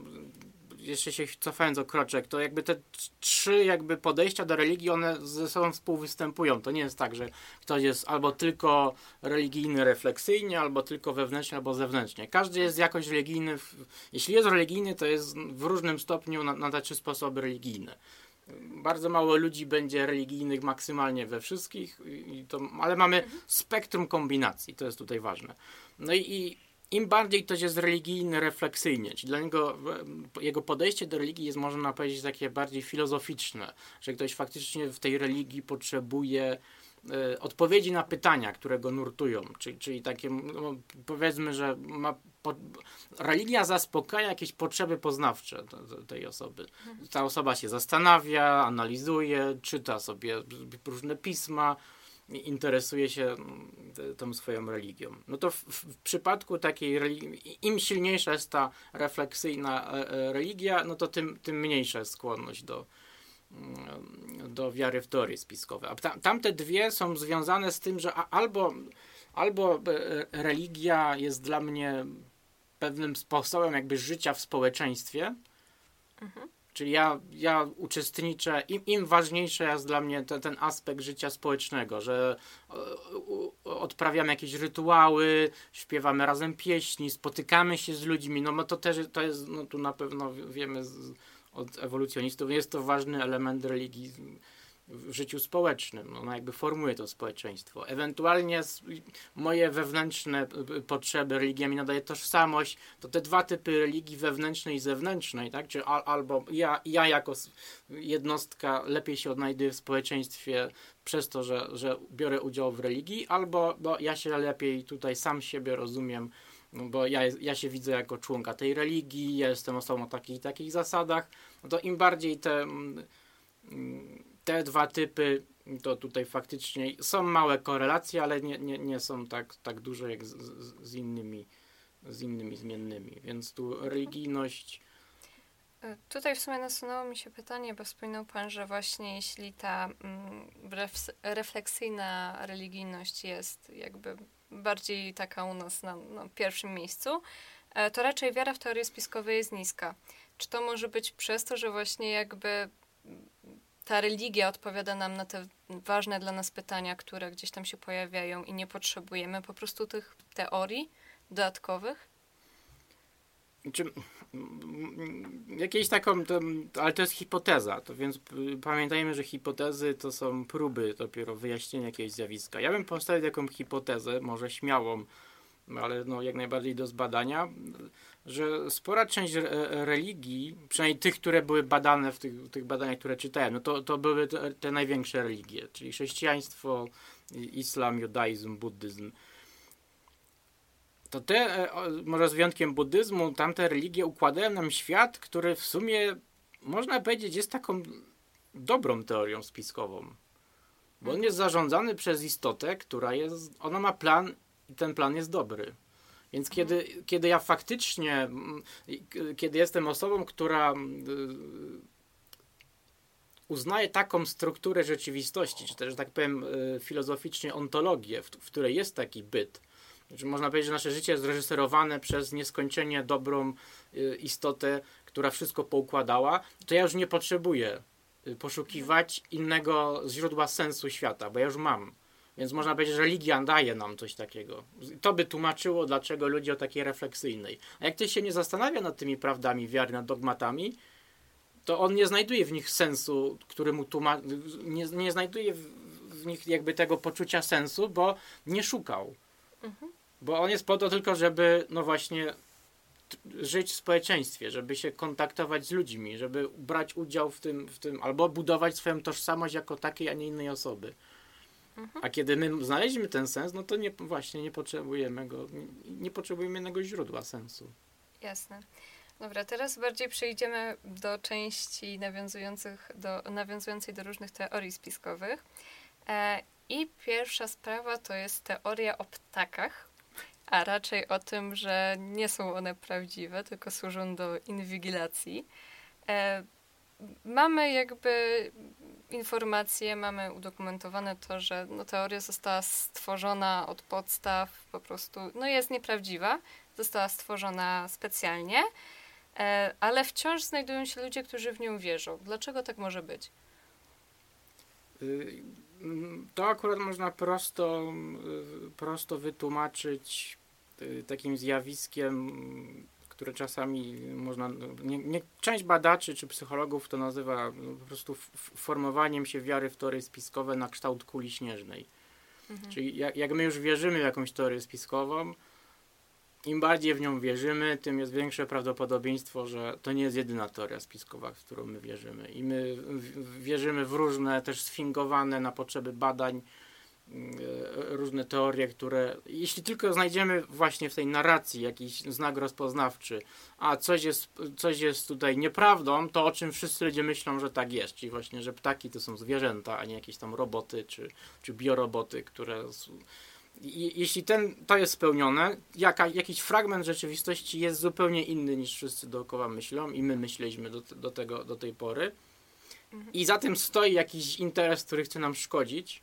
jeszcze się cofając o kroczek, to jakby te trzy jakby podejścia do religii, one ze sobą współwystępują. To nie jest tak, że ktoś jest albo tylko religijny refleksyjnie, albo tylko wewnętrznie, albo zewnętrznie. Każdy jest jakoś religijny. W, jeśli jest religijny, to jest w różnym stopniu na, na te trzy sposoby religijne. Bardzo mało ludzi będzie religijnych maksymalnie we wszystkich, to, ale mamy spektrum kombinacji, to jest tutaj ważne. No i, i im bardziej ktoś jest religijny refleksyjnie, czyli dla niego jego podejście do religii jest, można powiedzieć, takie bardziej filozoficzne, że ktoś faktycznie w tej religii potrzebuje e, odpowiedzi na pytania, które go nurtują, czyli, czyli takie, no, powiedzmy, że ma po, religia zaspokaja jakieś potrzeby poznawcze tej osoby. Ta osoba się zastanawia, analizuje, czyta sobie różne pisma, interesuje się mm, tą swoją religią. No to w, w przypadku takiej religii, im silniejsza jest ta refleksyjna e, e, religia, no to tym, tym mniejsza jest skłonność do, mm, do wiary w teorie spiskowe. A tam, tamte dwie są związane z tym, że albo, albo e, religia jest dla mnie pewnym sposobem jakby życia w społeczeństwie, mhm. Czyli ja, ja uczestniczę, im, im ważniejszy jest dla mnie ten, ten aspekt życia społecznego, że odprawiamy jakieś rytuały, śpiewamy razem pieśni, spotykamy się z ludźmi, no, no to też to jest, no tu na pewno wiemy z, od ewolucjonistów, jest to ważny element religii w życiu społecznym. Ona jakby formuje to społeczeństwo. Ewentualnie moje wewnętrzne potrzeby, religia mi nadaje tożsamość, to te dwa typy religii wewnętrznej i zewnętrznej, tak? Czy al, albo ja, ja jako jednostka lepiej się odnajduję w społeczeństwie przez to, że, że biorę udział w religii, albo bo ja się lepiej tutaj sam siebie rozumiem, no bo ja, ja się widzę jako członka tej religii, ja jestem osobą o takich takich zasadach, no to im bardziej te mm, te dwa typy to tutaj faktycznie są małe korelacje, ale nie, nie, nie są tak, tak duże jak z, z, innymi, z innymi zmiennymi. Więc tu religijność. E, tutaj w sumie nasunęło mi się pytanie, bo wspominał Pan, że właśnie jeśli ta mm, refleksyjna religijność jest jakby bardziej taka u nas na, na pierwszym miejscu, e, to raczej wiara w teorie spiskowe jest niska. Czy to może być przez to, że właśnie jakby ta religia odpowiada nam na te ważne dla nas pytania, które gdzieś tam się pojawiają i nie potrzebujemy po prostu tych teorii dodatkowych? Czy, jakieś taką, to, ale to jest hipoteza, to więc pamiętajmy, że hipotezy to są próby dopiero wyjaśnienia jakiegoś zjawiska. Ja bym postawił taką hipotezę, może śmiałą, ale no jak najbardziej do zbadania, że spora część religii, przynajmniej tych, które były badane w tych, tych badaniach, które czytałem, no to, to były te, te największe religie, czyli chrześcijaństwo, islam, judaizm, buddyzm. To te, e, może z wyjątkiem buddyzmu, tamte religie układają nam świat, który w sumie, można powiedzieć, jest taką dobrą teorią spiskową. Bo on jest zarządzany przez istotę, która jest, ona ma plan i ten plan jest dobry. Więc kiedy, kiedy ja faktycznie, mm, kiedy jestem osobą, która mm, uznaje taką strukturę rzeczywistości, czy też, że tak powiem, y, filozoficznie ontologię, w, której jest taki byt, znaczy, można powiedzieć, że nasze życie jest zreżyserowane przez nieskończenie dobrą y, istotę, która wszystko poukładała, to ja już nie potrzebuję y, poszukiwać innego źródła sensu świata, bo ja już mam. Więc można powiedzieć, że religia daje nam coś takiego. To by tłumaczyło, dlaczego ludzie o takiej refleksyjnej. A jak ktoś się nie zastanawia nad tymi prawdami wiary, nad dogmatami, to on nie znajduje w nich sensu, który mu tłumaczy, nie, nie znajduje w, w, nich jakby tego poczucia sensu, bo nie szukał. Mhm. Bo on jest po to tylko, żeby no właśnie żyć w społeczeństwie, żeby się kontaktować z ludźmi, żeby brać udział w tym, w tym albo budować swoją tożsamość jako takiej, a nie innej osoby. A kiedy my znaleźliśmy ten sens, no to nie, właśnie nie potrzebujemy go, nie, nie potrzebujemy innego źródła sensu. Jasne. Dobra, teraz bardziej przejdziemy do części nawiązujących do, nawiązującej do różnych teorii spiskowych. E, I pierwsza sprawa to jest teoria o ptakach, a raczej o tym, że nie są one prawdziwe, tylko służą do inwigilacji. E, mamy jakby informacje, mamy udokumentowane to, że no, teoria została stworzona od podstaw, po prostu no, jest nieprawdziwa, została stworzona specjalnie. E, ale wciąż znajdują się ludzie, którzy w nią wierzą. Dlaczego tak może być? Y, to akurat można prosto, y, prosto wytłumaczyć y, takim zjawiskiem, które czasami można. Nie, nie, część badaczy czy psychologów to nazywa no, po prostu formowaniem się wiary w teorie spiskowe na kształt kuli śnieżnej. Mhm. Czyli jak, jak my już wierzymy w jakąś teorię spiskową, im bardziej w nią wierzymy, tym jest większe prawdopodobieństwo, że to nie jest jedyna teoria spiskowa, w którą my wierzymy. I my wierzymy w różne, też sfingowane na potrzeby badań, różne teorie, które, jeśli tylko znajdziemy właśnie w tej narracji jakiś znak rozpoznawczy, a coś jest, coś jest tutaj nieprawdą, to o czym wszyscy ludzie myślą, że tak jest, czyli właśnie, że ptaki to są zwierzęta, a nie jakieś tam roboty czy, czy bioroboty, które jeśli ten, to jest spełnione, jaka, jakiś fragment rzeczywistości jest zupełnie inny niż wszyscy dookoła myślą i my myśleliśmy do, do, tego, do tej pory. Mhm. i za tym stoi jakiś interes, który chce nam szkodzić,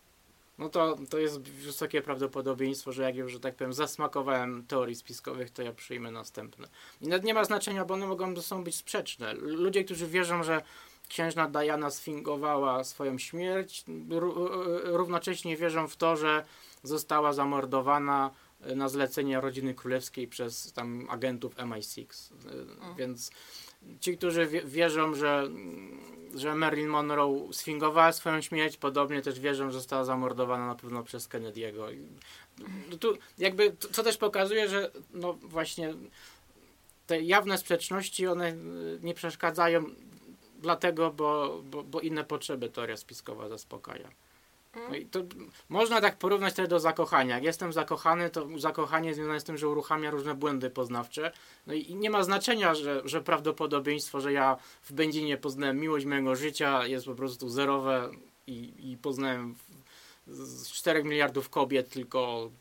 no to, to jest wysokie prawdopodobieństwo, że jak już, że tak powiem, zasmakowałem teorii spiskowych, to ja przyjmę następne. I nawet nie ma znaczenia, bo one mogą ze sobą być sprzeczne. Ludzie, którzy wierzą, że księżna Diana sfingowała swoją śmierć, równocześnie wierzą w to, że została zamordowana na zlecenie rodziny królewskiej przez tam agentów MI6. E, więc ci, którzy wierzą, że, że Marilyn Monroe sfingowała swoją śmierć, podobnie też wierzą, że została zamordowana na pewno przez Kennedy'ego. Tu jakby, co też pokazuje, że no właśnie te jawne sprzeczności, one e, nie przeszkadzają dlatego, bo, bo, bo inne potrzeby teoria spiskowa zaspokaja. No i to można tak porównać też do zakochania. Jak jestem zakochany, to zakochanie związane z tym, że uruchamia różne błędy poznawcze. No i nie ma znaczenia, że, że prawdopodobieństwo, że ja w Będzinie poznałem miłość mojego życia jest po prostu zerowe i, i poznałem z 4 miliardów kobiet tylko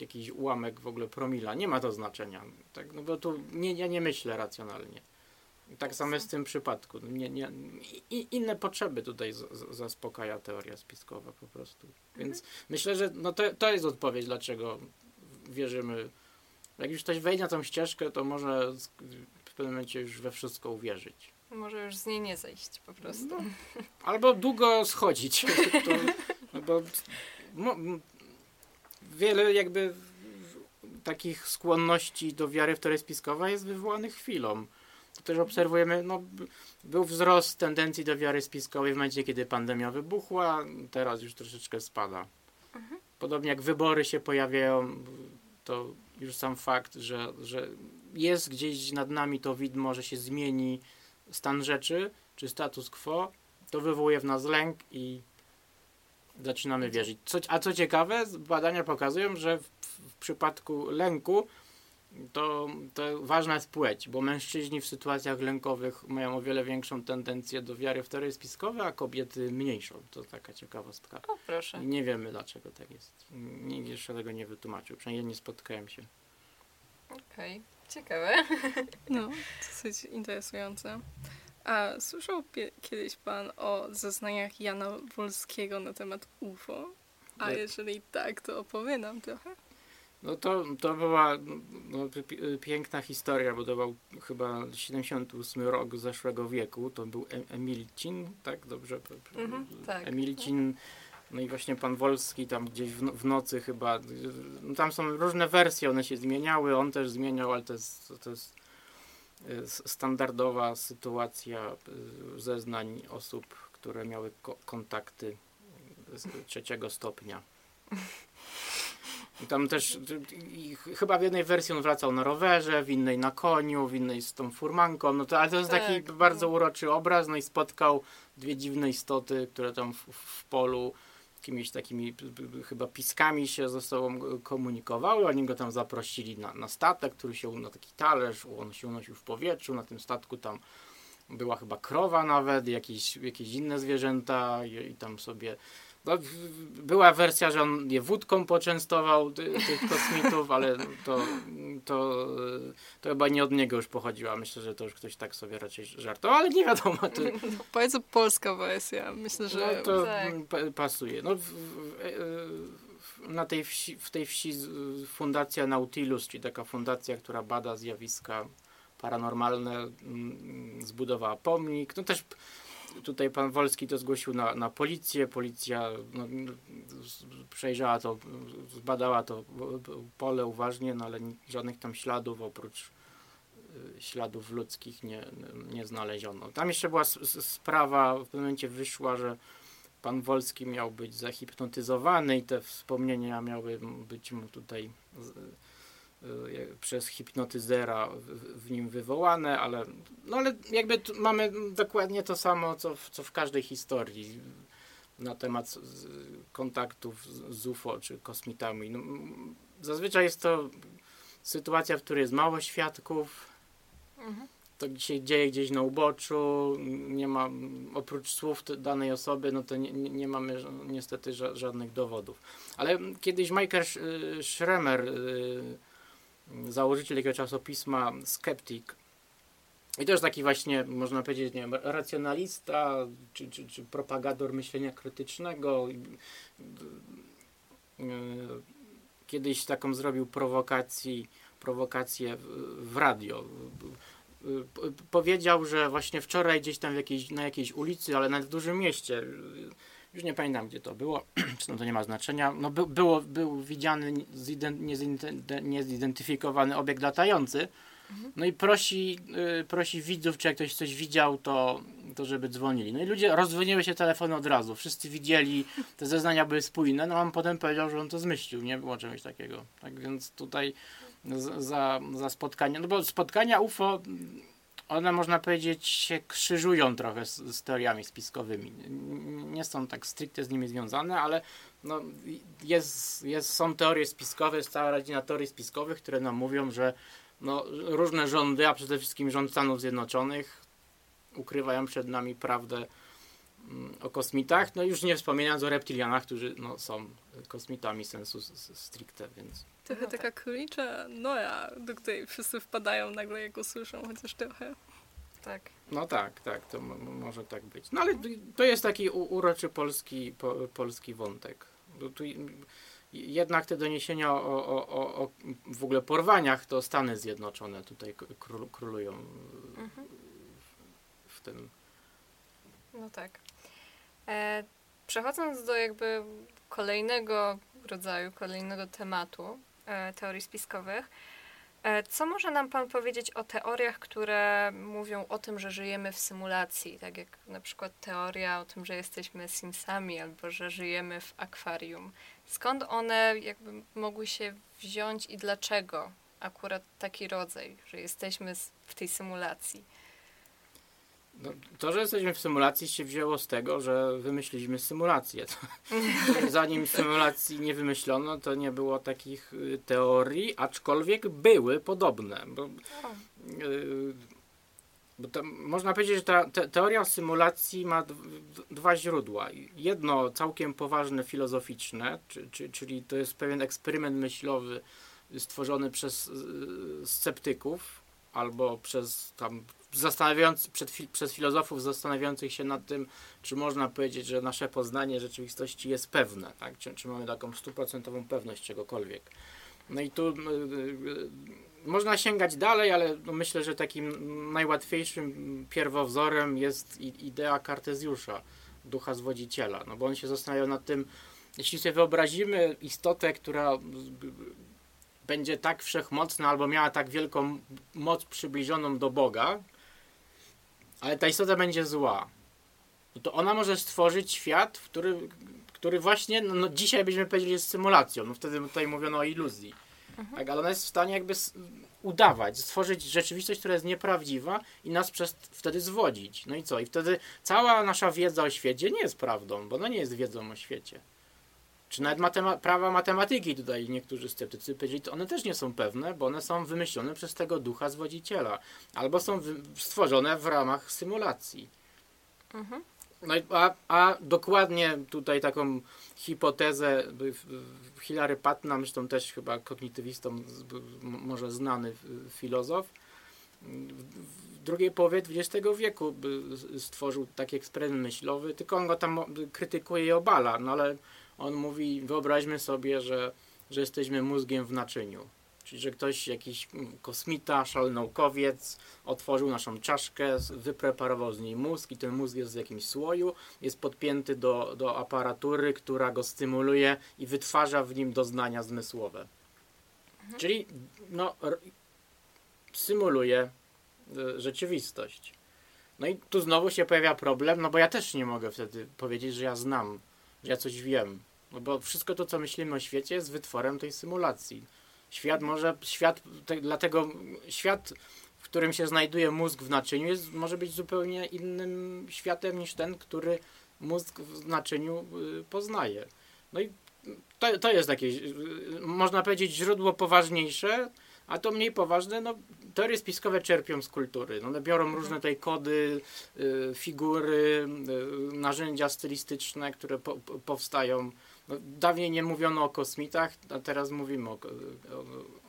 jakiś ułamek w ogóle promila. Nie ma to znaczenia. Tak? No bo tu nie, ja nie myślę racjonalnie. Tak samo jest w tym przypadku. Nie, nie, inne potrzeby tutaj z, z, zaspokaja teoria spiskowa po prostu. Więc mhm. myślę, że no to, to jest odpowiedź, dlaczego wierzymy. Jak już ktoś wejdzie na tą ścieżkę, to może w pewnym momencie już we wszystko uwierzyć. Może już z niej nie zejść po prostu. No, albo długo schodzić. to, no bo no, wiele jakby takich skłonności do wiary w teorię spiskową jest wywołanych chwilą też obserwujemy, no, był wzrost tendencji do wiary spiskowej w momencie, kiedy pandemia wybuchła, teraz już troszeczkę spada. Mhm. Podobnie jak wybory się pojawiają, to już sam fakt, że, że jest gdzieś nad nami to widmo, że się zmieni stan rzeczy, czy status quo, to wywołuje w nas lęk i zaczynamy wierzyć. Co, a co ciekawe, badania pokazują, że w, w przypadku lęku to, to ważna jest płeć, bo mężczyźni w sytuacjach lękowych mają o wiele większą tendencję do wiary w teorie spiskowe, a kobiety mniejszą. To taka ciekawostka. O, proszę. Nie wiemy dlaczego tak jest. Nikt jeszcze tego nie wytłumaczył, przynajmniej nie spotkałem się. Okej, ciekawe. No, dosyć interesujące. A słyszał kiedyś pan o zeznaniach Jana Wolskiego na temat UFO? A jeżeli tak, to opowie nam trochę. No to, to była no, pi- pi- piękna historia, bo to był chyba 78 rok zeszłego wieku. To był em- Emilcin, tak? Dobrze? Mhm, tak. Emilcin, no i właśnie pan Wolski tam gdzieś w, no- w nocy chyba. No, tam są różne wersje, one się zmieniały, on też zmieniał, ale to jest, to jest e, standardowa sytuacja e, zeznań osób, które miały ko- kontakty z trzeciego stopnia. I tam też i ch- chyba w jednej wersji on wracał na rowerze, w innej na koniu, w innej z tą furmanką. No to, ale to jest taki Tak. bardzo uroczy obraz, no i spotkał dwie dziwne istoty, które tam w, w polu jakimiś takimi chyba piskami się ze sobą komunikowały. Oni go tam zaprosili na, na statek, który się na taki talerz, on się unosił w powietrzu, na tym statku tam była chyba krowa nawet, jakieś, jakieś inne zwierzęta i, i tam sobie no, była wersja, że on je wódką poczęstował ty, tych kosmitów, ale to, to, to chyba nie od niego już pochodziła. Myślę, że to już ktoś tak sobie raczej żartował, ale nie wiadomo. To, Bardzo polska wersja. Myślę, że no, to tak. pa- pasuje. No, w, w, e, w, na tej wsi, w tej wsi Fundacja Nautilus, czyli taka fundacja, która bada zjawiska paranormalne, zbudowała pomnik. No też tutaj pan Wolski to zgłosił na, na policję. Policja no, przejrzała to, zbadała to pole uważnie, no ale żadnych tam śladów oprócz y, śladów ludzkich nie, nie znaleziono. Tam jeszcze była sprawa, w pewnym momencie wyszła, że pan Wolski miał być zahipnotyzowany i te wspomnienia miały być mu tutaj przez hipnotyzera w, nim wywołane, ale, no ale jakby mamy dokładnie to samo, co w, co w każdej historii na temat kontaktów z, UFO czy kosmitami. No, zazwyczaj jest to sytuacja, w której jest mało świadków, Mhm. to się dzieje gdzieś na uboczu, nie ma, oprócz słów danej osoby, no to nie, nie, mamy niestety ża- żadnych dowodów. Ale kiedyś Michael y, Schremer, y, założyciel takiego czasopisma Skeptic, i też taki właśnie, można powiedzieć, nie wiem, racjonalista, czy, czy, czy propagator myślenia krytycznego. Y, Kiedyś taką zrobił prowokacji, prowokację w- radio. Y, p- Powiedział, że właśnie wczoraj gdzieś tam jakiejś, na jakiejś ulicy, ale nawet w dużym mieście, y, już nie pamiętam gdzie to było, czy to nie ma znaczenia, no by, było, był widziany ziden- niezident- niezidentyfikowany obiekt latający, no i prosi, y, prosi widzów, czy jak ktoś coś widział, to, to żeby dzwonili. No i ludzie rozdzwoniły się telefony od razu. Wszyscy widzieli, te zeznania były spójne, no a on potem powiedział, że on to zmyślił. Nie było czegoś takiego. Tak więc tutaj za, za spotkania, no bo spotkania UFO, one można powiedzieć się krzyżują trochę z, z teoriami spiskowymi. Nie są tak stricte z nimi związane, ale no, jest, jest, są teorie spiskowe, jest cała rodzina teorii spiskowych, które nam mówią, że no, różne rządy, a przede wszystkim rząd Stanów Zjednoczonych ukrywają przed nami prawdę o kosmitach, no już nie wspominając o reptilianach, którzy no, są kosmitami sensu stricte, więc trochę No tak. taka królicza noja, do której wszyscy wpadają nagle, jak usłyszą chociaż trochę. Tak. no tak, tak, to może tak być. No ale to jest taki uroczy polski, po, polski wątek. Bo tu jednak te doniesienia o, o, o, o w ogóle porwaniach to Stany Zjednoczone tutaj król, królują Mhm. w tym. No tak. E, przechodząc do jakby kolejnego rodzaju, kolejnego tematu e, teorii spiskowych, e, co może nam Pan powiedzieć o teoriach, które mówią o tym, że żyjemy w symulacji, tak jak na przykład teoria o tym, że jesteśmy Simsami albo że żyjemy w akwarium. Skąd one jakby mogły się wziąć i dlaczego akurat taki rodzaj, że jesteśmy w tej symulacji? No, to, że jesteśmy w symulacji się wzięło z tego, że wymyśliliśmy symulację. To, zanim symulacji nie wymyślono, to nie było takich y, teorii, aczkolwiek były podobne. Bo, y, można powiedzieć, że ta te, teoria symulacji ma dwa źródła. Jedno całkiem poważne, filozoficzne, czy, czy, czyli to jest pewien eksperyment myślowy stworzony przez y, sceptyków albo przez tam zastanawiając, przed, przez filozofów zastanawiających się nad tym, czy można powiedzieć, że nasze poznanie rzeczywistości jest pewne, tak? czy, czy mamy taką stuprocentową pewność czegokolwiek. No i tu y, y, można sięgać dalej, ale no myślę, że takim najłatwiejszym pierwowzorem jest idea Kartezjusza, ducha zwodziciela, no bo on się zastanawiał nad tym, jeśli sobie wyobrazimy istotę, która będzie tak wszechmocna albo miała tak wielką moc przybliżoną do Boga, ale ta istota będzie zła, no to ona może stworzyć świat, który, który właśnie no, no dzisiaj byśmy powiedzieli jest symulacją. No wtedy tutaj mówiono o iluzji. Mhm. Tak, ale ona jest w stanie jakby udawać, stworzyć rzeczywistość, która jest nieprawdziwa i nas przez wtedy zwodzić. No i co? I wtedy cała nasza wiedza o świecie nie jest prawdą, bo ona nie jest wiedzą o świecie. Czy nawet matema prawa matematyki tutaj niektórzy sceptycy powiedzieli, to one też nie są pewne, bo one są wymyślone przez tego ducha zwodziciela. Albo są stworzone w ramach symulacji. Mhm. No a, a dokładnie tutaj taką hipotezę Hilary Putnam, zresztą też chyba kognitywistą, może znany filozof, w drugiej połowie XX wieku stworzył taki eksperyment myślowy, tylko on go tam krytykuje i obala, no ale on mówi, wyobraźmy sobie, że, że jesteśmy mózgiem w naczyniu. Czyli, że ktoś, jakiś kosmita, szalnaukowiec otworzył naszą czaszkę, wypreparował z niej mózg i ten mózg jest w jakimś słoju, jest podpięty do, do aparatury, która go stymuluje i wytwarza w nim doznania zmysłowe. Mhm. Czyli no, symuluje y, rzeczywistość. No i tu znowu się pojawia problem, no bo ja też nie mogę wtedy powiedzieć, że ja znam ja coś wiem. No bo wszystko to, co myślimy o świecie, jest wytworem tej symulacji. Świat może, świat, te, dlatego świat, w którym się znajduje mózg w naczyniu, jest, może być zupełnie innym światem niż ten, który mózg w naczyniu y, poznaje. No i to, to jest takie, y, można powiedzieć, źródło poważniejsze, a to mniej poważne, no teorie spiskowe czerpią z kultury. No, biorą mhm. różne tej kody, y, figury, y, narzędzia stylistyczne, które po, po, powstają. No, dawniej nie mówiono o kosmitach, a teraz mówimy o, o,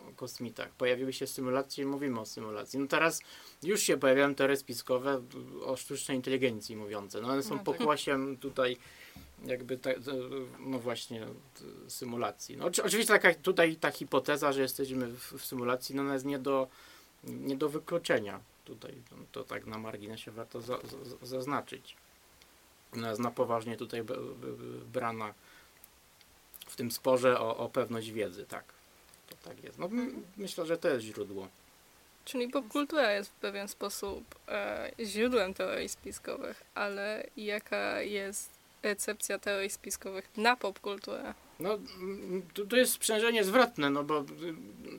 o kosmitach. Pojawiły się symulacje i mówimy o symulacji. No teraz już się pojawiają teorie spiskowe o sztucznej inteligencji mówiące. No one są no tak. pokłosiem tutaj jakby te, no właśnie symulacji. No, oczywiście taka, tutaj ta hipoteza, że jesteśmy w, w symulacji, no ona jest nie do, nie do wykluczenia. Tutaj no, to tak na marginesie warto za, za, zaznaczyć. Ona jest na poważnie tutaj brana w tym sporze o, o pewność wiedzy, tak. To tak jest. No, myślę, że to jest źródło. Czyli popkultura jest w pewien sposób e, źródłem teorii spiskowych, ale jaka jest recepcja teorii spiskowych na popkulturę? No, tu, tu jest sprzężenie zwrotne, no bo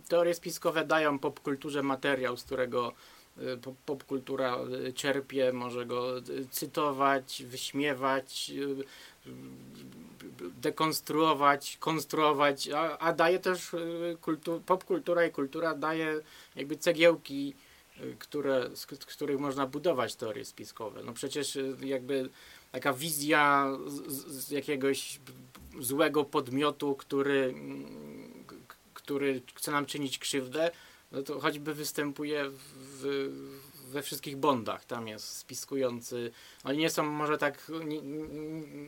teorie spiskowe dają popkulturze materiał, z którego y, popkultura y, czerpie, może go y, cytować, wyśmiewać, dekonstruować, konstruować, a, a daje też kultu, popkultura i kultura daje jakby cegiełki, które, z których można budować teorie spiskowe. No przecież jakby taka wizja z, z jakiegoś złego podmiotu, który, który chce nam czynić krzywdę, no to choćby występuje w, we wszystkich bondach. Tam jest spiskujący. Oni nie są może tak,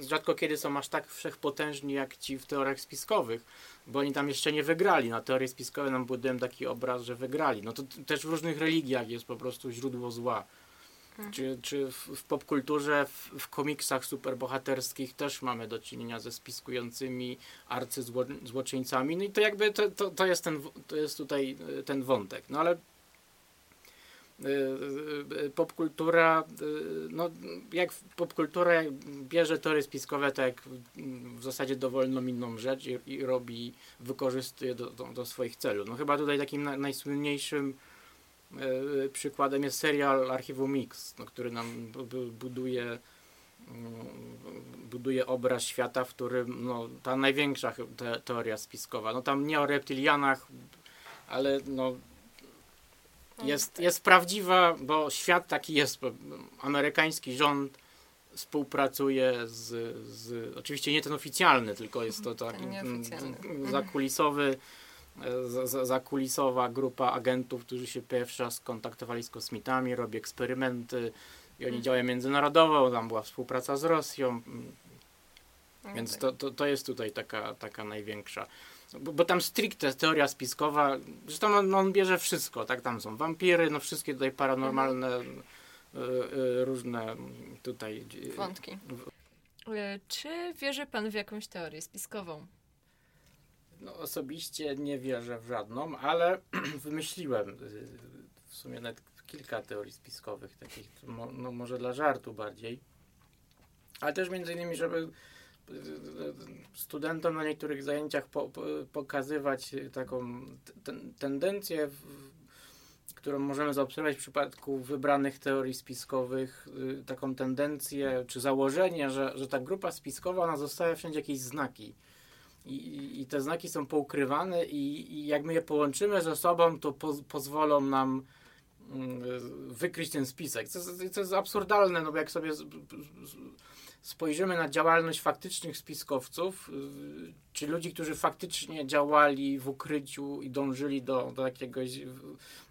rzadko kiedy są aż tak wszechpotężni jak ci w teoriach spiskowych, bo oni tam jeszcze nie wygrali. Na teorie spiskowe nam budują taki obraz, że wygrali. No to też w różnych religiach jest po prostu źródło zła. Mhm. Czy, czy w, popkulturze, w, w komiksach superbohaterskich też mamy do czynienia ze spiskującymi arcyzłoczyńcami. No i to jakby to, to, to, jest, ten, to jest tutaj e, ten wątek. No ale e, popkultura, e, no jak popkultura bierze teorie spiskowe, tak jak w zasadzie dowolną inną rzecz i, i robi, wykorzystuje do, do, do, swoich celów. No chyba tutaj takim na, najsłynniejszym przykładem jest serial Archiwum Mix, no, który nam buduje mm, buduje obraz świata, w którym no, ta największa te, teoria spiskowa, no tam nie o reptilianach, ale no jest, jest prawdziwa, bo świat taki jest. Amerykański rząd współpracuje z, z oczywiście nie ten oficjalny, tylko jest to taki mm, mm, zakulisowy zakulisowa grupa agentów, którzy się pierwszy raz skontaktowali z kosmitami, robi eksperymenty i oni mm. działają międzynarodowo, tam była współpraca z Rosją, więc to, to, to jest tutaj taka, taka największa. Bo, bo tam stricte teoria spiskowa, zresztą on, on bierze wszystko, tak? Tam są wampiry, no wszystkie tutaj paranormalne mhm. y, y, różne tutaj y, wątki. E, czy wierzy pan w jakąś teorię spiskową? No, osobiście nie wierzę w żadną, ale wymyśliłem w sumie nawet kilka teorii spiskowych, takich no, może dla żartu bardziej. Ale też między innymi, żeby studentom na niektórych zajęciach po, po, pokazywać taką ten, tendencję, w, którą możemy zaobserwować w przypadku wybranych teorii spiskowych, y, taką tendencję czy założenie, że, że ta grupa spiskowa ona zostawia wszędzie jakieś znaki. I, i te znaki są poukrywane i, i jak my je połączymy ze sobą, to po, pozwolą nam mm, wykryć ten spisek. Co jest absurdalne, no bo jak sobie spojrzymy na działalność faktycznych spiskowców, y, czy ludzi, którzy faktycznie działali w ukryciu i dążyli do, do, jakiegoś,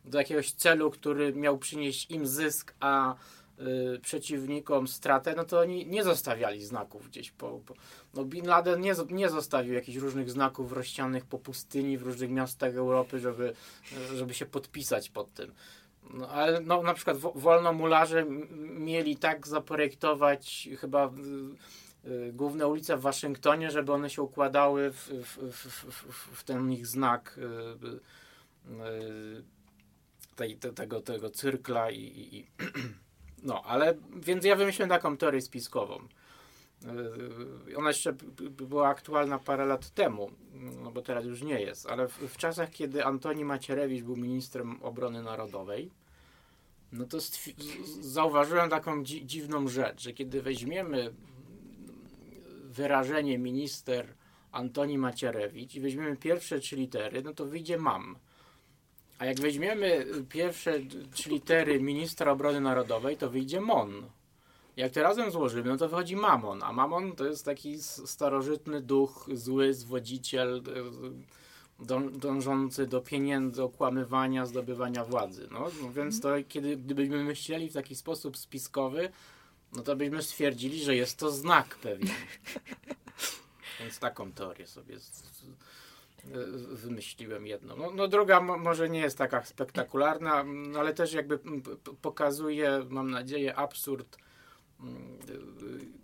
do jakiegoś celu, który miał przynieść im zysk, a y, przeciwnikom stratę, no to oni nie zostawiali znaków gdzieś po. po no Bin Laden nie, nie zostawił jakichś różnych znaków rozsianych po pustyni w różnych miastach Europy, żeby, żeby się podpisać pod tym. No, ale no, na przykład wolnomularze mieli tak zaprojektować chyba y, y, główne ulice w Waszyngtonie, żeby one się układały w, w, w, w ten ich znak tej, te, tego, tego cyrkla i, i, no, ale więc ja wymyśliłem taką teorię spiskową. Y, ona jeszcze była aktualna parę lat temu, no bo teraz już nie jest, ale w, w czasach, kiedy Antoni Macierewicz był ministrem obrony narodowej, no to zauważyłem taką dzi dziwną rzecz, że kiedy weźmiemy wyrażenie minister Antoni Macierewicz i weźmiemy pierwsze trzy litery, no to wyjdzie mam. A jak weźmiemy pierwsze trzy litery ministra obrony narodowej, to wyjdzie MON. Jak to razem złożymy, no to wychodzi Mamon, a Mamon to jest taki starożytny duch, zły zwodziciel, dążący do pieniędzy, okłamywania, zdobywania władzy. No, no więc to kiedy gdybyśmy myśleli w taki sposób spiskowy, no to byśmy stwierdzili, że jest to znak pewien. więc taką teorię sobie wymyśliłem jedną. No, no druga może nie jest taka spektakularna, ale też jakby pokazuje, mam nadzieję, absurd mm,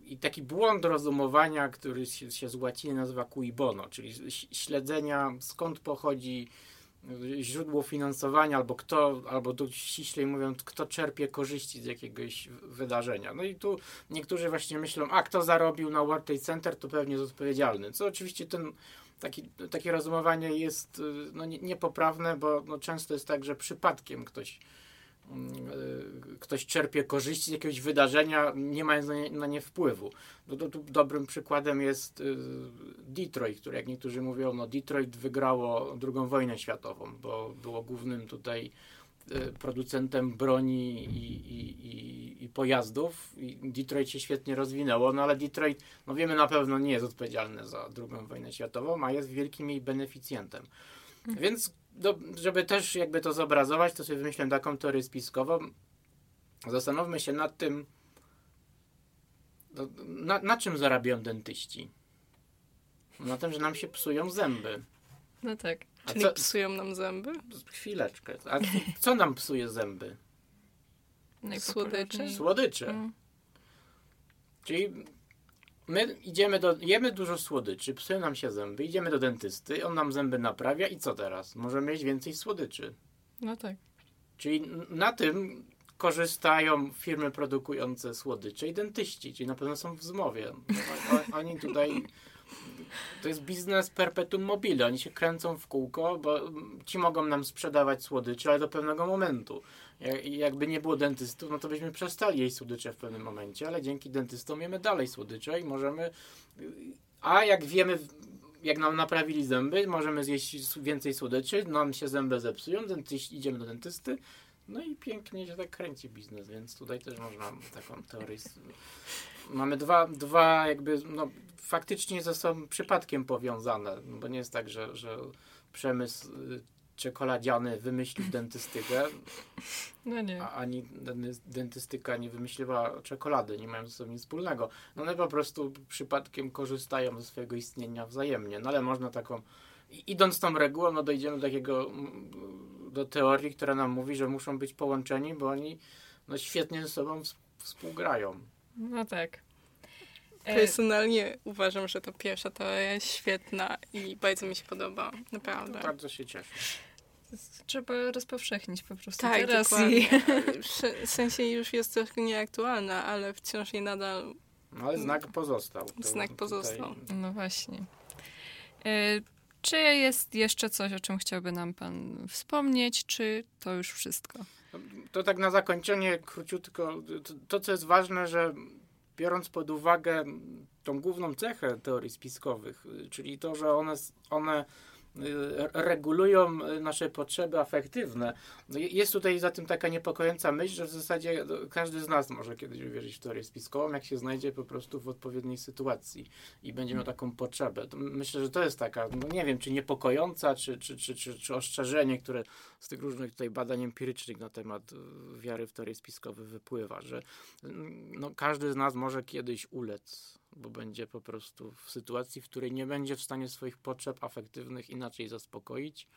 i taki błąd rozumowania, który się, się z łaciny nazywa cui bono, czyli śledzenia skąd pochodzi y, źródło finansowania, albo kto, albo tu ściślej mówiąc, kto czerpie korzyści z jakiegoś wydarzenia. No i tu niektórzy właśnie myślą, a kto zarobił na World Trade Center, to pewnie jest odpowiedzialny. Co oczywiście ten, taki, takie rozumowanie jest y, no, niepoprawne, bo no, często jest tak, że przypadkiem ktoś Y, ktoś czerpie korzyści z jakiegoś wydarzenia, nie mając na nie, na nie wpływu. No to, tu dobrym przykładem jest y, Detroit, który jak niektórzy mówią, no Detroit wygrało II wojnę światową, bo było głównym tutaj producentem broni i, i, i, i, pojazdów i Detroit się świetnie rozwinęło, no ale Detroit, no wiemy na pewno nie jest odpowiedzialny za II wojnę światową, a jest wielkim jej beneficjentem. Mhm. Więc do, żeby też jakby to zobrazować, to sobie wymyśliłem taką teorię spiskową. Zastanówmy się nad tym, no, na, na czym zarabiają dentyści? Na tym, że nam się psują zęby. No tak. A Czyli co, psują nam zęby? Chwileczkę. A co nam psuje zęby? Słodycze. Słodycze. Mm. Czyli my idziemy do, jemy dużo słodyczy, psują nam się zęby, idziemy do dentysty, on nam zęby naprawia i co teraz? Możemy mieć więcej słodyczy. No tak. Czyli na tym korzystają firmy produkujące słodycze i dentyści, czyli na pewno są w zmowie. Oni tutaj To jest biznes perpetuum mobile. Oni się kręcą w kółko, bo ci mogą nam sprzedawać słodycze, ale do pewnego momentu. Jakby nie było dentystów, no to byśmy przestali jeść słodycze w pewnym momencie, ale dzięki dentystom jemy dalej słodycze i możemy... A jak wiemy, jak nam naprawili zęby, możemy zjeść więcej słodyczy, nam się zęby zepsują, dentyści, idziemy do dentysty, no i pięknie się tak kręci biznes, więc tutaj też można taką teorię. Mamy dwa, dwa jakby, no faktycznie ze sobą przypadkiem powiązane, bo nie jest tak, że, że przemysł y, czekoladziany wymyślił dentystykę, no nie. a ani dentystyka nie wymyśliła czekolady, nie mają ze sobą nic wspólnego. No one po prostu przypadkiem korzystają ze swojego istnienia wzajemnie, no ale można taką, idąc tą regułą, no dojdziemy do takiego do teorii, która nam mówi, że muszą być połączeni, bo oni no, świetnie ze sobą współgrają. No tak. E, Personalnie uważam, że to pierwsza teoria jest świetna i bardzo mi się podoba. Naprawdę. Bardzo się cieszę. Trzeba rozpowszechnić po prostu tak, teraz. Dokładnie. W sensie już jest trochę nieaktualna, ale wciąż jej nadal... No ale znak pozostał. znak pozostał. Tutaj... No właśnie. Czy jest jeszcze coś, o czym chciałby nam Pan wspomnieć, czy to już wszystko? To tak na zakończenie króciutko. To, to co jest ważne, że biorąc pod uwagę tą główną cechę teorii spiskowych, czyli to, że one, one regulują y, nasze potrzeby afektywne. Jest tutaj za tym taka niepokojąca myśl, że w zasadzie no, każdy z nas może kiedyś uwierzyć w teorię spiskową, jak się znajdzie po prostu w odpowiedniej sytuacji i będzie miał taką potrzebę. Myślę, że to jest taka, no nie wiem, czy niepokojąca, czy, czy, czy, czy, czy ostrzeżenie, które z tych różnych tutaj badań empirycznych na temat y, wiary w teorie spiskowe wypływa, że no, każdy z nas może kiedyś ulec bo będzie po prostu w sytuacji, w której nie będzie w stanie swoich potrzeb afektywnych inaczej zaspokoić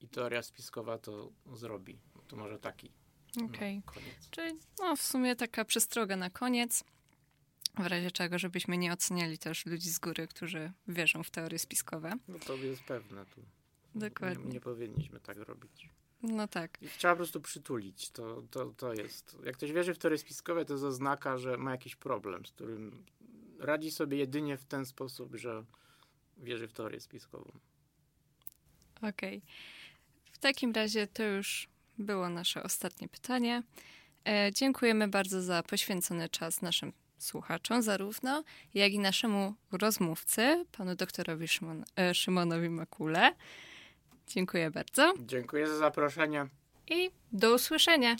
i teoria spiskowa to zrobi. To może taki no, Okej. Okay. No, Czyli no, w sumie taka przestroga na koniec. W razie czego, żebyśmy nie oceniali też ludzi z góry, którzy wierzą w teorie spiskowe. No to jest pewne tu. Dokładnie. Nie, nie powinniśmy tak robić. No tak. I trzeba po prostu przytulić. To, to, to jest. Jak ktoś wierzy w teorie spiskowe, to jest oznaka, że ma jakiś problem, z którym radzi sobie jedynie w ten sposób, że wierzy w teorię spiskową. Okej. Okay. W takim razie to już było nasze ostatnie pytanie. E, dziękujemy bardzo za poświęcony czas naszym słuchaczom, zarówno jak i naszemu rozmówcy, panu doktorowi Szymon, e, Szymonowi Makule. Dziękuję bardzo. Dziękuję za zaproszenie. I do usłyszenia.